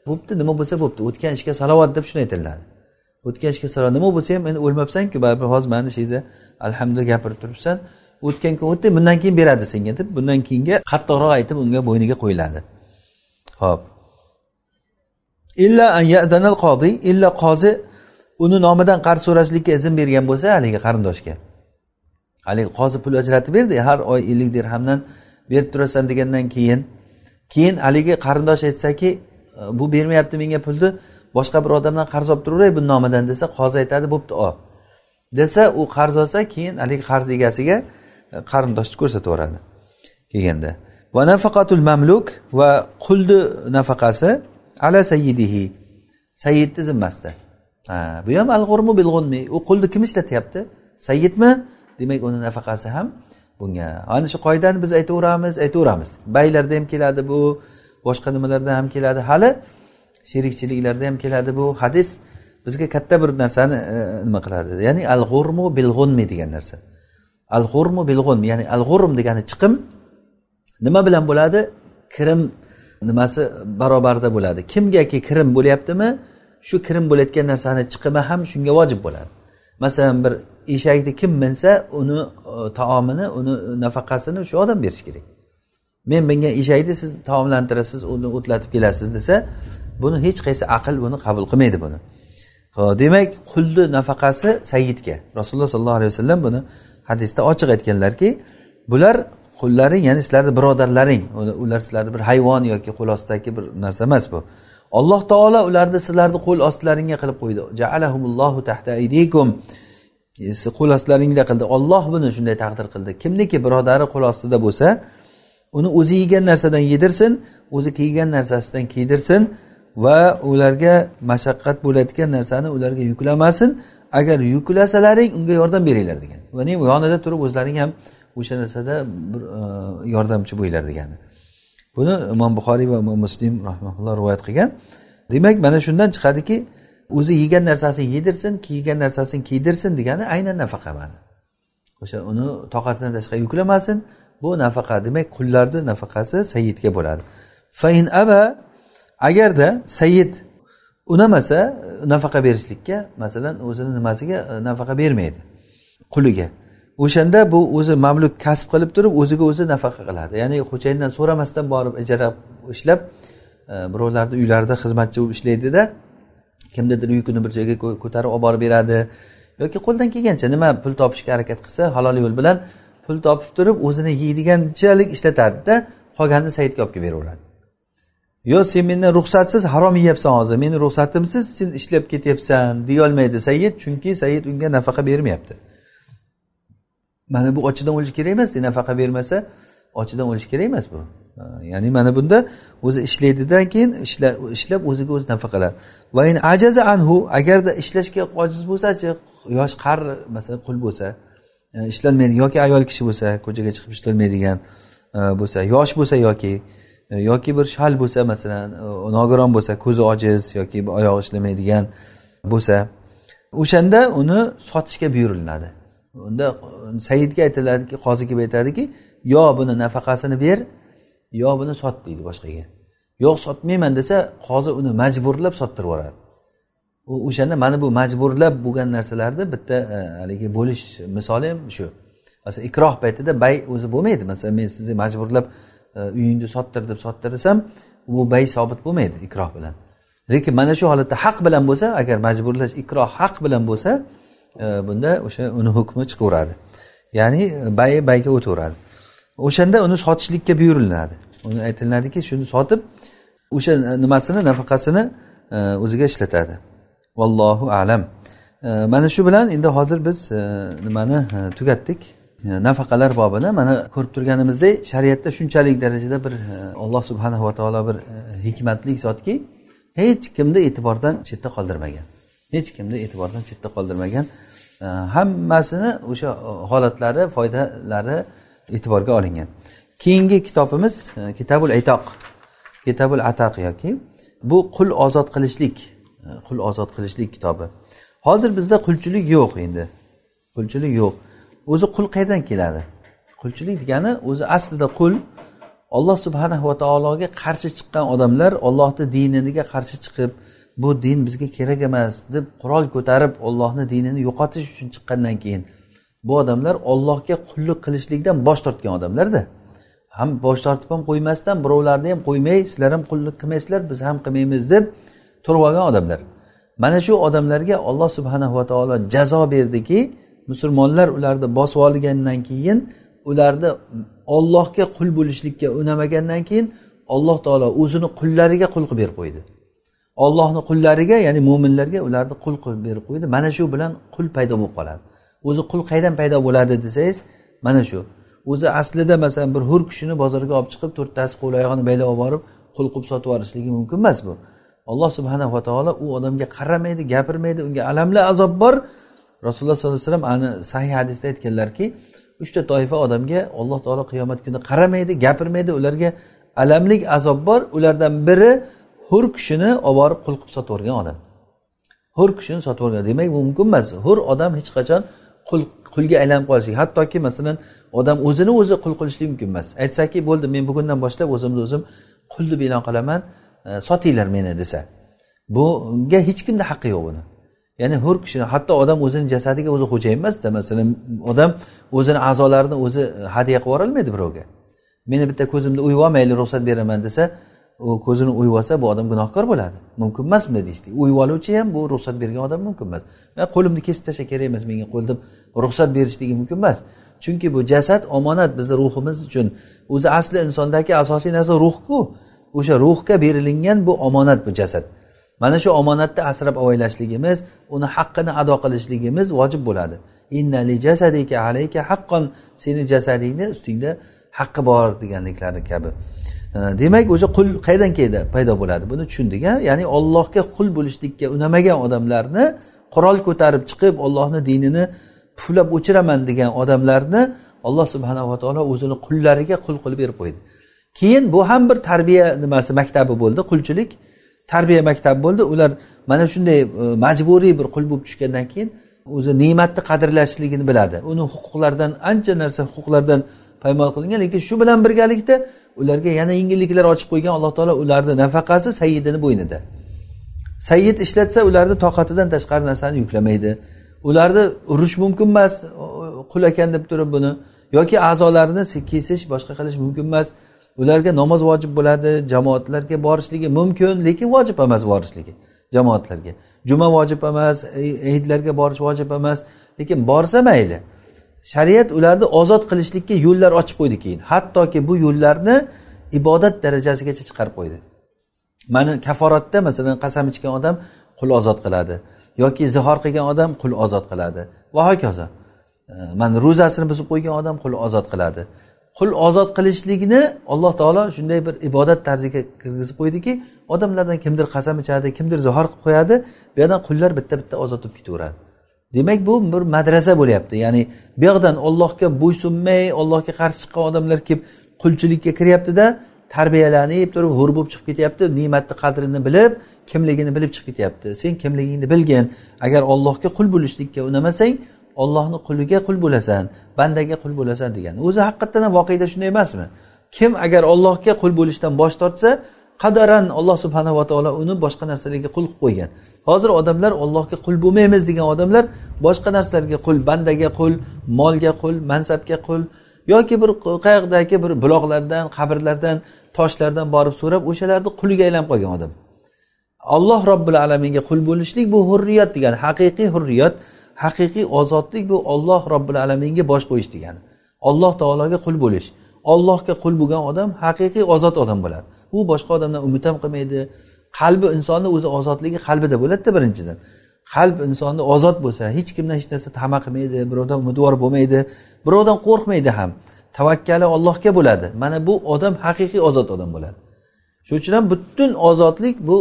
bo'pti nima bo'lsa bo'pti. O'tgan ishga salovat deb shuni aytiladi. O'tgan ishga salovat nima bo'lsa ham endi o'lmabsanku baribir hozir mana shu yerda alhamdulillah gapirib turibsan. O'tgan kun o'tdi bundan keyin beradi senga deb bundan keyingi qattiqroq aytib unga bo'yniga qo'yiladi. Ho'p illa qozi illa qozi uni nomidan qarz so'rashlikka izn bergan bo'lsa haligi qarindoshga. Haligi qozi pul ajratib berdi har oy ellik dirhamdan berib turasan degandan keyin keyin haligi qarindosh aytsaki e, bu bermayapti menga pulni boshqa bir odamdan qarz olib turaveray buni nomidan desa qozi aytadi bo'pti ol desa u qarz olsa keyin haligi qarz egasiga qarindoshni ko'rsatib yuboradi kelganda va nafaqatul mamluk va qulni nafaqasi ala sayyidihi sayyidni zimmasida ha bu ham al g'urmu bil g'unmi u qulni kim ishlatyapti? Sayyidmi? Demak uni nafaqasi ham bunga. Ana shu qoidani biz aytaveramiz aytaveramiz. Baylarda ham keladi bu boshqa nimalarda ham keladi. Hali sherikchiliklarda ham keladi bu hadis. Bizga katta bir narsani e, nima qiladi? Ya'ni al g'urmu bil g'unmi degan narsa. Al g'urmu bil g'unm ya'ni al g'urm degani chiqim nima bilan bo'ladi? Kirim nimasi barobarida bo'ladi. Kimgaki kirim bo'lyaptimi shu kirim bo'layotgan narsani chiqimi ham shunga vojib bo'ladi. Masalan bir eshakni kim minsa uni e, taomini uni nafaqasini shu odam berishi kerak. Men mingan eshakni siz taomlantirasiz uni o'tlatib kelasiz desa buni hech qaysi aql buni qabul qilmaydi buni. Ho'p demak qulni nafaqasi sayyidga rasululloh sollallohu alayhi vasallam buni hadisda ochiq aytganlarki bular qullaring ya'ni sizlarni birodarlaring ular sizlarni bir hayvon yoki qo'l ostidagi bir narsa emas bu. Alloh taolo ularni sizlarni qo'l ostilaringga qilib qo'ydi. Jaalahumullohu tahta aydikum. Qo'l ostlaringda qildi. Olloh buni shunday taqdir qildi. Kimniki birodari qo'l ostida bo'lsa uni o'zi yegan narsadan yedirsin o'zi kiygan narsasidan kiydirsin va ularga mashaqqat bo'ladigan narsani ularga yuklamasin. Agar yuklasalaring unga yordam beringlar degan. Ya'ni yonida turib o'zlaring ham o'sha narsada bir e, yordamchi bo'linglar degani. Buni imom buxoriy va imom muslim rahmaulloh rivoyat qilgan. Demak mana shundan chiqadiki o'zi yegan narsasini yedirsin kiygan narsasini kiydirsin degani aynan nafaqa mana o'sha uni toqatidan tashqari yuklamasin. Bu nafaqa demak qullarni nafaqasi sayyidga bo'ladi. Fain aba agarda sayyid unamasa nafaqa berishlikka masalan o'zini nimasiga e, nafaqa bermaydi quliga. O'shanda bu o'zi mamluk kasb qilib turib o'ziga o'zi nafaqa qiladi. Ya'ni xo'jayindan so'ramasdan borib ijara ishlab e, birovlarni uylarida xizmatchi bo'lib ishlaydida kimnidir yukini bir joyga ko'tarib olib borib beradi. Yoki qo'ldan kelgancha nima pul topishga harakat qilsa halol yo'l bilan pul topib turib o'zini yeydiganchalik ishlatadida qolganini saidga olib kelib beraveradi yo sen mendan ruxsatsiz harom yeyapsan hozir. Meni ruxsatimsiz sen ishlab ketyapsan deyolmaydi sayyid chunki sayyid unga nafaqa bermayapti. Mana bu ochidan o'lish kerak emas nafaqa bermasa ochidan o'lish kerak emas bu. Ya'ni mana bunda o'zi ishlaydidan keyin ishlab o'ziga o'zi nafaqaladi va in ajaza anhu agarda ishlashga ojiz bo'lsachi yosh qari masalan qul bo'lsa e, ishlolmaydi yoki ayol kishi bo'lsa ko'chaga chiqib ishlolmaydigan e, bo'lsa yosh bo'lsa yoki yoki bir shal bo'lsa masalan e, nogiron bo'lsa ko'zi ojiz yoki oyog'i ishlamaydigan bo'lsa o'shanda uni sotishga buyuriladi. Unda saidga aytiladiki qozi kelib aytadiki yo buni nafaqasini ber yo buni sot deydi boshqaga. Yo'q sotmayman desa qozi uni majburlab sottirib yuboradi. U o'shanda mana bu majburlab bo'lgan narsalarni bitta e, haligi bo'lish misoli ham shu. Masalan ikroh paytida bay o'zi bo'lmaydi. Masalan men sizni majburlab E, uyingni sottir deb sottirsam bu bay sobit bo'lmaydi ikroh bilan. Lekin mana shu holatda haq bilan bo'lsa agar majburlash ikroh haq bilan bo'lsa e, bunda o'sha uni hukmi chiqaveradi. Ya'ni e, bay bayga o'taveradi. O'shanda uni sotishlikka buyuriladi. Uni aytiladiki shuni sotib o'sha nimasini nafaqasini o'ziga ishlatadi. Vallohu alam. Mana shu bilan endi hozir biz nimani tugatdik? Nafaqalar bobini mana ko'rib turganimizdek shariatda shunchalik darajada bir e, alloh subhanahu va taolo bir e, hikmatli zotki hech kimni e'tibordan chetda qoldirmagan. Hech kimni e'tibordan chetda qoldirmagan. Hammasini o'sha e, holatlari foydalari e'tiborga olingan. Keyingi kitobimiz kitabul aytoq. Kitabul ataq yoki bu qul ozod qilishlik qul ozod qilishlik kitobi. Hozir bizda qulchilik yo'q endi. Qulchilik yo'q. O'zi qul qayerdan keladi? Qulchilik degani o'zi aslida qul olloh subhanahu va taologa qarshi chiqqan odamlar ollohni diniga qarshi chiqib bu din bizga kerak emas deb qurol ko'tarib ollohni dinini yo'qotish uchun chiqqandan keyin bu odamlar ollohga qullik qilishlikdan bosh tortgan odamlarda. Ham bosh tortib ham qo'ymasdan birovlarni ham qo'ymay sizlar ham qullik qilmaysizlar biz ham qilmaymiz deb turib olgan odamlar. Mana shu odamlarga olloh subhanahu va taolo jazo berdiki musulmonlar ularni bosib olgandan keyin ularni ollohga qul bo'lishlikka unamagandan keyin alloh taolo o'zini qullariga qul qilib berib qo'ydi. Ollohni qullariga ya'ni mo'minlarga ularni qul qilib berib qo'ydi. Mana shu bilan qul paydo bo'lib qoladi. O'zi qul qayerdan paydo bo'ladi desangiz mana shu. O'zi aslida masalan bir hur kishini bozorga olib chiqib to'rttasi qo'l oyog'ini baylab olib borib qul qilib sotib yuborishligi mumkin emas bu. Alloh subhanava taolo u odamga qaramaydi gapirmaydi unga alamli azob bor. Rasululloh sollallohu alayhi vasallam ani sahih hadisda aytganlarki uchta toifa odamga alloh taolo qiyomat kuni qaramaydi gapirmaydi. Ularga alamlik azob bor. Ulardan biri hur kishini olib borib qul qilib sotib yuborgan odam. Hur kishini sotib yuborgan demak bu mumkin emas. Hur odam hech qachon qul qulga aylanib qolishi hattoki masalan odam o'zini o'zi qul qilishlik mumkin emas. Aytsaki bo'ldi men bugundan boshlab o'zimni o'zim qul deb e'lon qilaman e, sotinglar meni desa. Bunga hech kimda haqqi yo'q buni. Ya'ni hur kishi hatto odam o'zini jasadiga o'zi xo'jayin emasda masalan odam o'zini a'zolarini o'zi e, hadya qilib yuborolmaydi birovga. Meni bitta ko'zimni o'yib olmayli ruxsat beraman desa u ko'zini o'yib olsa bu odam gunohkor bo'ladi. Mumkin emas bunday deyishlik o'yib oluvchi ham bu ruxsat bergan odam mumkin emas. Man qo'limni kesib tashlash kerak emas menga qo'l deb ruxsat berishligi mumkin emas. Chunki bu jasad omonat bizni ruhimiz uchun. O'zi asli insondagi asosiy narsa ruhku. O'sha ruhga berilingan bu omonat bu jasad. Mana shu omonatni asrab avaylashligimiz uni haqqini ado qilishligimiz vojib bo'ladi. Alayka haqqon seni jasadingni ustingda haqqi bor deganliklari kabi. Demak o'sha qul qayerdan keldi? Paydo bo'ladi. Buni tushundik a ya'ni ollohga qul bo'lishlikka unamagan odamlarni qurol ko'tarib chiqib ollohni dinini puflab o'chiraman degan odamlarni alloh subhanava taolo o'zini qullariga qul qilib berib qo'ydi. Keyin bu ham bir tarbiya nimasi maktabi bo'ldi qulchilik. Tarbiya maktabi bo'ldi. Ular mana shunday e, majburiy bir qul bo'lib tushgandan keyin o'zi ne'matni qadrlashligini biladi. Uni huquqlaridan ancha narsa huquqlardan paymol qilingan lekin shu bilan birgalikda ularga yana yengilliklar ochib qo'ygan alloh taolo ularni nafaqasi sayyidini bo'ynida. Sayyid ishlatsa ularni toqatidan tashqari narsani yuklamaydi. Ularni urish mumkin emas qul ekan deb turib buni yoki a'zolarini kesish boshqa qilish mumkin emas. Ularga namoz vojib bo'ladi jamoatlarga borishligi mumkin lekin vojib emas borishligi jamoatlarga. Juma vojib emas e, hidlarga borish vojib emas lekin borsa mayli. Shariat ularni ozod qilishlikka yo'llar ochib qo'ydi keyin. Hattoki bu yo'llarni ibodat darajasigacha chiqarib qo'ydi. Mana kaforatda masalan qasam ichgan odam qul ozod qiladi yoki zihor qilgan odam qul ozod qiladi. Va hokazo e, mana ro'zasini buzib qo'ygan odam qul ozod qiladi. Qul ozod qilishlikni alloh taolo shunday bir ibodat tarziga kirgizib qo'ydiki odamlardan kimdir qasam ichadi kimdir zihor qilib qo'yadi bu yoqdan qullar bitta bitta ozod bo'lib ketaveradi. Demak bu bir madrasa bo'lyapti. Ya'ni bu yoqdan ollohga bo'ysunmay ollohga qarshi chiqqan odamlar kelib qulchilikka kiryaptida tarbiyalanib turib hur bo'lib chiqib ketyapti ne'matni qadrini bilib kimligini bilib chiqib ketyapti. Sen kimligingni bilgin. Agar ollohga qul bo'lishlikka unamasang ollohni quliga qul bo'lasan bandaga qul bo'lasan degan. O'zi haqiqatdan ham voqeda shunday emasmi? Kim agar ollohga qul bo'lishdan bosh tortsa qadaran alloh subhanava taolo uni boshqa narsalarga qul qilib qo'ygan. Hozir odamlar ollohga qul bo'lmaymiz degan odamlar boshqa narsalarga qul bandaga qul molga qul mansabga qul yoki bir qayoqdagi bir buloqlardan qabrlardan toshlardan borib so'rab o'shalarni quliga aylanib qolgan odam. Alloh robbil alaminga qul bo'lishlik bu hurriyat degani haqiqiy hurriyat. Haqiqiy ozodlik bu olloh robbil alaminga bosh qo'yish degani. Olloh taologa qul bo'lish. Ollohga qul bo'lgan odam haqiqiy ozod odam bo'ladi. U boshqa odamdan umid ham qilmaydi. Qalbi insonni o'zi ozodligi qalbida bo'ladida birinchidan. Qalb insonni ozod bo'lsa hech kimdan hech narsa tama qilmaydi birovdan umidvor bo'lmaydi birovdan qo'rqmaydi ham. Tavakkali ollohga bo'ladi. Mana bu odam haqiqiy ozod odam bo'ladi. Shuning uchun ham butun ozodlik bu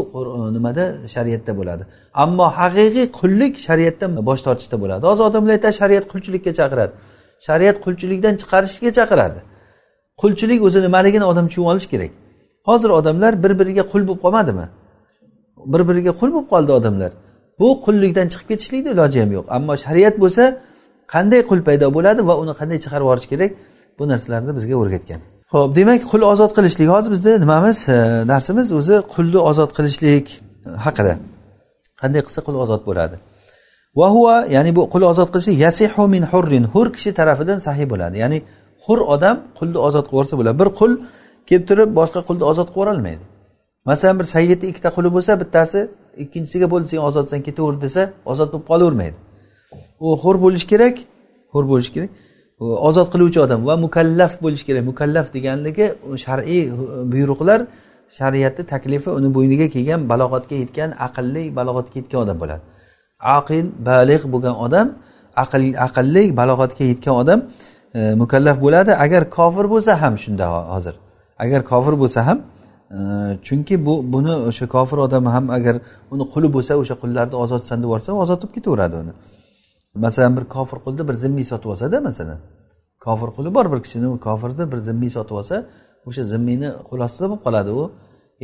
nimada? Shariatda bo'ladi. Ammo haqiqiy qullik shariatdan bosh tortishda bo'ladi. Hozir odamlar aytadi shariat qulchilikka chaqiradi. Shariat qulchilikdan chiqarishga chaqiradi. Qulchilik o'zi nimaligini odam tushunib olish kerak. Hozir odamlar bir biriga qul bo'lib qolmadimi? Bir biriga qul bo'lib qoldi odamlar. Bu qullikdan chiqib ketishlikni iloji ham yo'q. Ammo shariat bo'lsa qanday qul paydo bo'ladi va uni qanday chiqarib yuborish kerak? Bu narsalarni bizga o'rgatgan. Ho'p demak qul ozod qilishlik. Hozir bizni nimamiz? Darsimiz o'zi qulni ozod qilishlik haqida. Qanday qilsa qul ozod bo'ladi. Vahua ya'ni bu qul ozod qilishlik yasihu min hurrin hur kishi tarafidan sahiy bo'ladi. Ya'ni hur odam qulni ozod qilib yuborsa bo'ladi. Bir qul kelib turib boshqa qulni ozod qilib yuborolmaydi masalan bir sayyidni ikkita quli bo'lsa bittasi ikkinchisiga bo'ldi sen ozodsan ketaver desa ozod bo'lib qolavermaydi. U hur bo'lishi kerak hur bo'lishi kerak. Ozod qiluvchi odam va mukallaf bo'lishi kerak. Mukallaf deganligi shar'iy buyruqlar shariatni taklifi uni bo'yniga kelgan balog'atga yetgan aqlli balog'atga yetgan odam bo'ladi. Aqil baliq bo'lgan odam aql aqlli balog'atga yetgan odam e, mukallaf bo'ladi. Agar kofir bo'lsa ham shunda hozir. Agar kofir bo'lsa ham e, chunki bu buni o'sha kofir odam ham agar uni quli bo'lsa o'sha qullarni ozodsan deb yuborsa ozod bo'lib ketaveradi uni. Masalan bir kofir qulni bir zimmiy sotib olsada masalan kofir quli bor bir kishini u kofirni bir zimmiy sotib olsa o'sha zimmiyni qo'l ostida bo'lib qoladi u.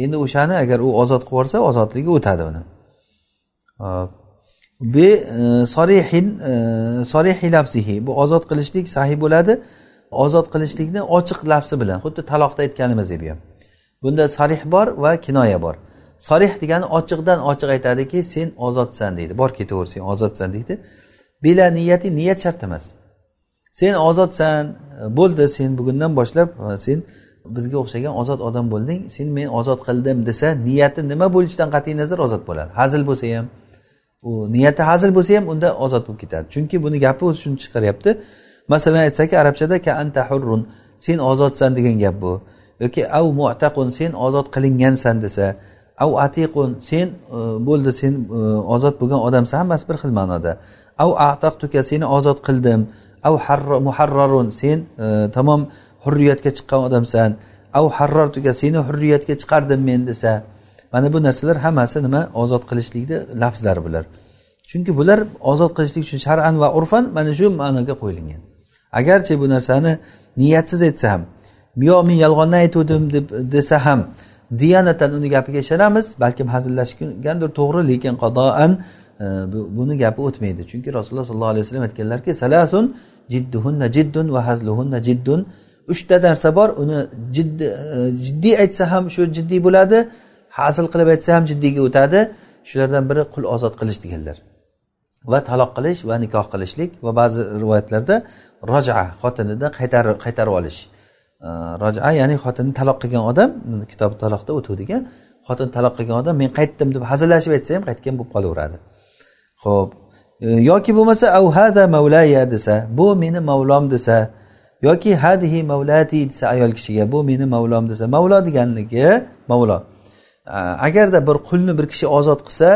Endi o'shani agar u ozod qilib yuborsa ozodligi o'tadi uni. Be sorihin e, sorihi lafzihi. Bu ozod qilishlik sahiy bo'ladi. Ozod qilishlikni ochiq lafzi bilan xuddi taloqda aytganimizdek bu ham. Bunda sarih bor va kinoya bor. Sorih degani ochiqdan ochiq aytadiki sen ozodsan deydi. Bor ketaver sen ozodsan deydi. Bela niyati niyat shart emas. Sen ozodsan bo'ldi sen bugundan boshlab e, sen bizga o'xshagan ozod odam bo'lding sen men ozod qildim desa niyati nima bo'lishidan qat'iy nazar ozod bo'ladi. Hazil bo'lsa ham u niyati hazil bo'lsa ham unda ozod bo'lib ketadi. Chunki buni gapi o'zi shuni chiqaryapti. Masalan aytsaki arabchada ka anta hurrun sen ozodsan degan gap bu. Yoki av mu'taqun sen ozod qilingansan desa av atiqun sen e, bo'ldi sen e, ozod bo'lgan odamsan hammasi bir xil ma'noda. Av ataqtuka seni ozod qildim. Av muharrarun sen e, tamom hurriyatga chiqqan odamsan. Av harrartuka seni hurriyatga chiqardim men desa. Mana bu narsalar hammasi nima? Ozod qilishlikni lafzlari bular. Chunki bular ozod qilishlik uchun shar'an va urfan mana shu ma'noga qo'yilgan. Agarchi bu narsani niyatsiz aytsa ham yo men yolg'onni aytuvdim deb desa ham diyanatan uni gapiga ishonamiz balkim hazillashgandir to'g'ri lekin qadoan buni gapi o'tmaydi. Chunki rasululloh sollallohu alayhi vasallam aytganlarki salasun jidduhunna jiddun va hazluhunna jiddun. Uchta narsa bor uni jiddiy e, jiddiy aytsa ham shu jiddiy bo'ladi hazil qilib aytsa ham jiddiyga o'tadi. Shulardan biri qul ozod qilish deganlar. Va taloq qilish va nikoh qilishlik va ba'zi rivoyatlarda roja xotinidan qaytarib qaytarib olish. Roja ya'ni xotinni taloq qilgan odam kitob taloqda o'tuvdigan xotin taloq qilgan odam men qaytdim deb hazillashib aytsa ham qaytgan bo'lib qolaveradi. Ho'p e, yoki bo'lmasa avhada mavlaya desa bu meni mavlom desa yoki hadihi mavlati desa ayol kishiga bu meni mavlom desa mavlo deganligi mavlo. Agarda bir qulni bir kishi ozod qilsa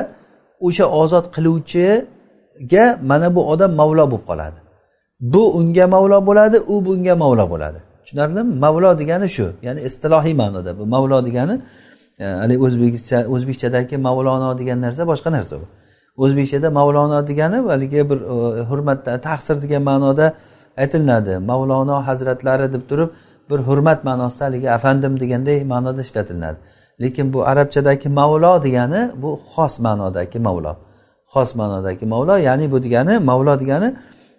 o'sha ozod qiluvchiga mana bu odam mavlo bo'lib qoladi. Bu unga mavlo bo'ladi u bunga mavlo bo'ladi. Tushunarlimi? Mavlo degani shu ya'ni istilohiy ma'noda. Bu mavlo degani e, haligi o'zbekcha o'zbekchadagi mavlono degan narsa boshqa narsa bu. O'zbekchada mavlono degani haligi bir e, hurmatda tahsir degan ma'noda aytilinadi mavlono hazratlari deb turib bir hurmat ma'nosida haligi afandim deganday ma'noda ishlatilinadi lekin bu arabchadagi mavlo degani bu xos ma'nodagi mavlo. Xos ma'nodagi mavlo ya'ni bu degani mavlo degani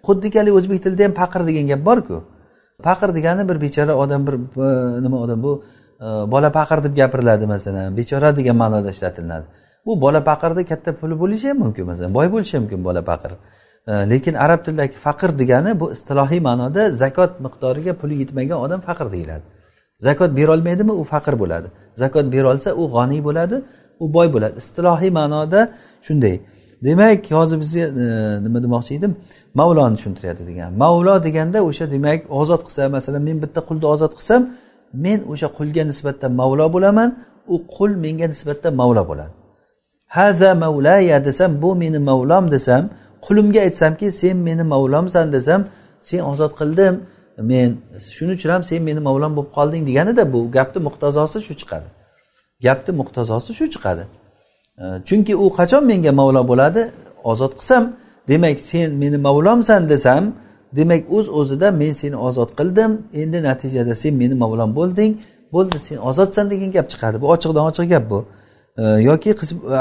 xuddiki haligi o'zbek tilida ham paqir degan gap borku. Paqir degani bir bechora odam bir nima odam bu e, bola paqir deb gapiriladi masalan. Bechora degan ma'noda ishlatilinadi bu bola paqirni katta puli bo'lishi ham mumkin masalan boy bo'lishi mumkin bola paqir e, lekin arab tilidagi faqir degani bu istilohiy ma'noda zakot miqdoriga puli yetmagan odam faqir deyiladi. Zakot berolmaydimi u faqir bo'ladi. Zakot berolsa u g'oniy bo'ladi u boy bo'ladi. Istilohiy ma'noda shunday. Demak hozir bizga e, nima demoqchi edim? Mavloni tushuntiryapti degan. Mavlo deganda o'sha demak ozod qilsa masalan men bitta qulni ozod qilsam men o'sha qulga nisbatan mavlo bo'laman u qul menga nisbatan mavlo bo'ladi. Haza mavlaya desam bu meni mavlom desam qulimga aytsamki sen meni mavlomsan desam sen ozod qildim men shuning uchun ham sen meni mavlom bo'lib qolding deganida bu gapni muqtazosi shu chiqadi. Gapni muqtazosi shu chiqadi. Chunki u qachon menga mavlo bo'ladi? Ozod qilsam demak sen meni mavlomsan desam demak o'z uz o'zida men seni ozod qildim endi natijada sen meni mavlom bo'lding bo'ldi sen ozodsan degan gap chiqadi. Bu ochiqdan ochiq gap bu. Yoki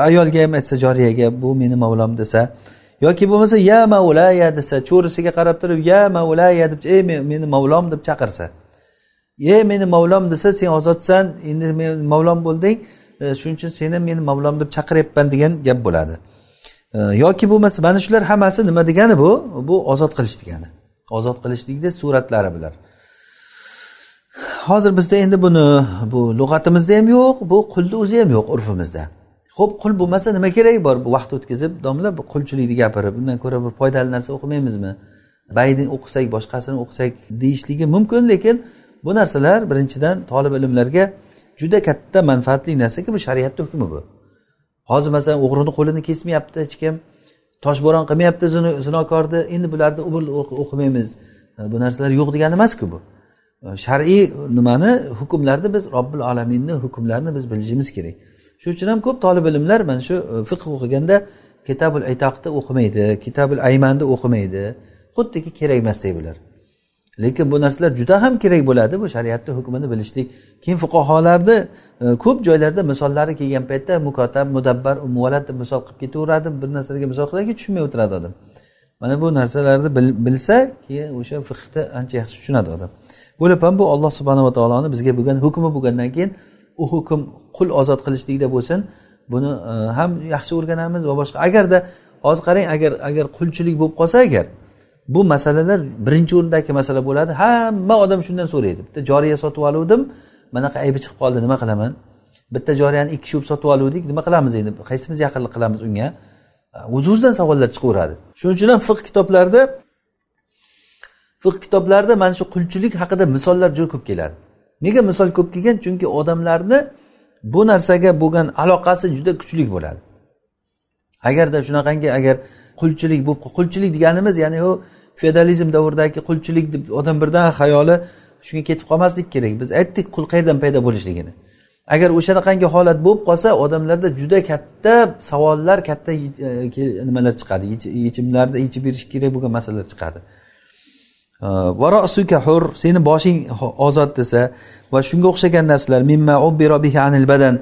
ayolga ham aytsa joriyaga bu meni mavlom desa yoki bo'lmasa ya mavlaya desa cho'risiga qarab turib ya mavlaya deb ey meni mavlom deb chaqirsa ey meni mavlom desa sen ozodsan endi men mavlom bo'lding e, shuning uchun seni meni mavlom deb chaqiryapman degan gap bo'ladi. Yoki bo'lmasa mana shular hammasi nima degani bu? Bu ozod qilish degani. Ozod qilishlikni suratlari bular. Hozir bizda endi buni bu lug'atimizda ham yo'q bu qulni o'zi ham yo'q urfimizda. Ho'p qul bo'lmasa nima keragi bor bu vaqt o'tkazib domla bu qulchilikni gapirib undan ko'ra bir foydali narsa o'qimaymizmi? Bayni o'qisak boshqasini o'qisak deyishligi mumkin lekin bu narsalar birinchidan tolib ilmlarga juda katta manfaatli narsaki bu shariatni hukmi bu. Hozir masalan o'g'rini qo'lini kesmayapti hech kim. Toshbo'ron qilmayapti zinokorni. Endi bularni umr o'qimaymiz. Bu narsalar yo'q degani emasku bu. Shar'iy nimani hukmlarni biz robbil alaminni hukmlarini biz bilishimiz kerak. Shuning uchun ham ko'p tolib ilmlar mana shu e, fiqh o'qiganda kitabul aytoqni o'qimaydi kitabul aymanni o'qimaydi. Xuddiki kerak emasdek bular. Lekin bu narsalar juda ham kerak bo'ladi. Bu shariatni hukmini bilishlik. Keyin fuqarolarni e, ko'p joylarda misollari kelgan paytda mukotab mudabbar muvallat deb misol qilib ketaveradi. Bir narsalarga misol qiladiki tushunmay o'tiradi odam. Mana bu narsalarni bilsa keyin o'sha fiqni ancha yaxshi tushunadi odam. Bo'lib ham bu olloh subhanava taoloni bizga bo'lgan hukmi bo'lgandan keyin u hukm qul ozod qilishlikda bo'lsin. Buni e, ham yaxshi o'rganamiz va boshqa. Agarda hozir qarang agar agar qulchilik bo'lib qolsa agar bu masalalar birinchi o'rindagi masala bo'ladi hamma odam shundan so'raydi. Bitta joriya sotib oluvdim manaqa aybi chiqib qoldi nima qilaman? Bitta joriyani ikki kishi bo'lib sotib oluvdik nima qilamiz endi? Qaysimiz yaqinlik qilamiz unga? O'z o'zidan savollar chiqaveradi shuning uchun ham fiq kitoblarida fiq kitoblarida mana shu qulchilik haqida misollar juda ko'p keladi. Nega misol ko'p kelgan? Chunki odamlarni bu narsaga bo'lgan aloqasi juda kuchli bo'ladi. Agarda shunaqangi agar qulchilik bu qulchilik deganimiz ya'ni u feodalizm davridagi qulchilik deb odam birdan xayoli shunga ketib qolmaslik kerak. Biz aytdik qul qayerdan paydo bo'lishligini. Agar o'shanaqangi holat bo'lib qolsa odamlarda juda katta savollar katta e, nimalar chiqadi. Yechimlarni yechib berish kerak bo'lgan masalalar chiqadi. Hur seni boshing ozod desa va shunga o'xshagan narsalar mimma anil badan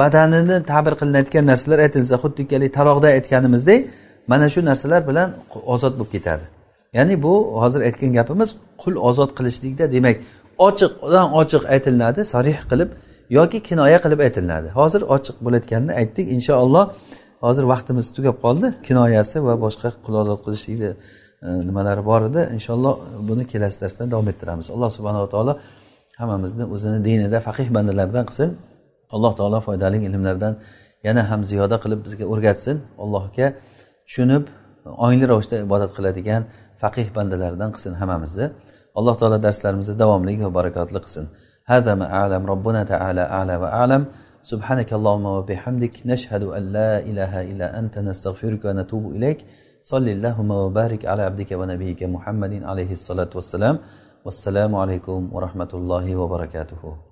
badanini ta'bir qilinayotgan narsalar aytilsa xuddiki taroqda aytganimizdek mana shu narsalar bilan ozod bo'lib ketadi. Ya'ni bu hozir aytgan gapimiz qul ozod qilishlikda demak ochiqdan ochiq aytilinadi sarih qilib yoki kinoya qilib aytilinadi. Hozir ochiq bo'layotganini aytdik inshaalloh hozir vaqtimiz tugab qoldi kinoyasi va boshqa qul ozod qilishlikni nimalari bor edi inshaalloh buni kelasi darsda davom ettiramiz alloh subhanava taolo hammamizni o'zini dinida faqih bandalardan qilsin alloh taolo foydali ilmlardan yana ham ziyoda qilib bizga o'rgatsin allohga tushunib ongli ravishda ibodat qiladigan faqih bandalardan qilsin hammamizni alloh taolo darslarimizni davomli va barakotli qilsin هذا ما أعلم ربنا تعالى أعلى وأعلم سبحانك اللهم وبحمدك نشهد أن لا إله إلا أنت نستغفرك ونتوب إليك صل اللهم وبارك على عبدك ونبيك محمد عليه الصلاة والسلام والسلام عليكم ورحمة الله وبركاته.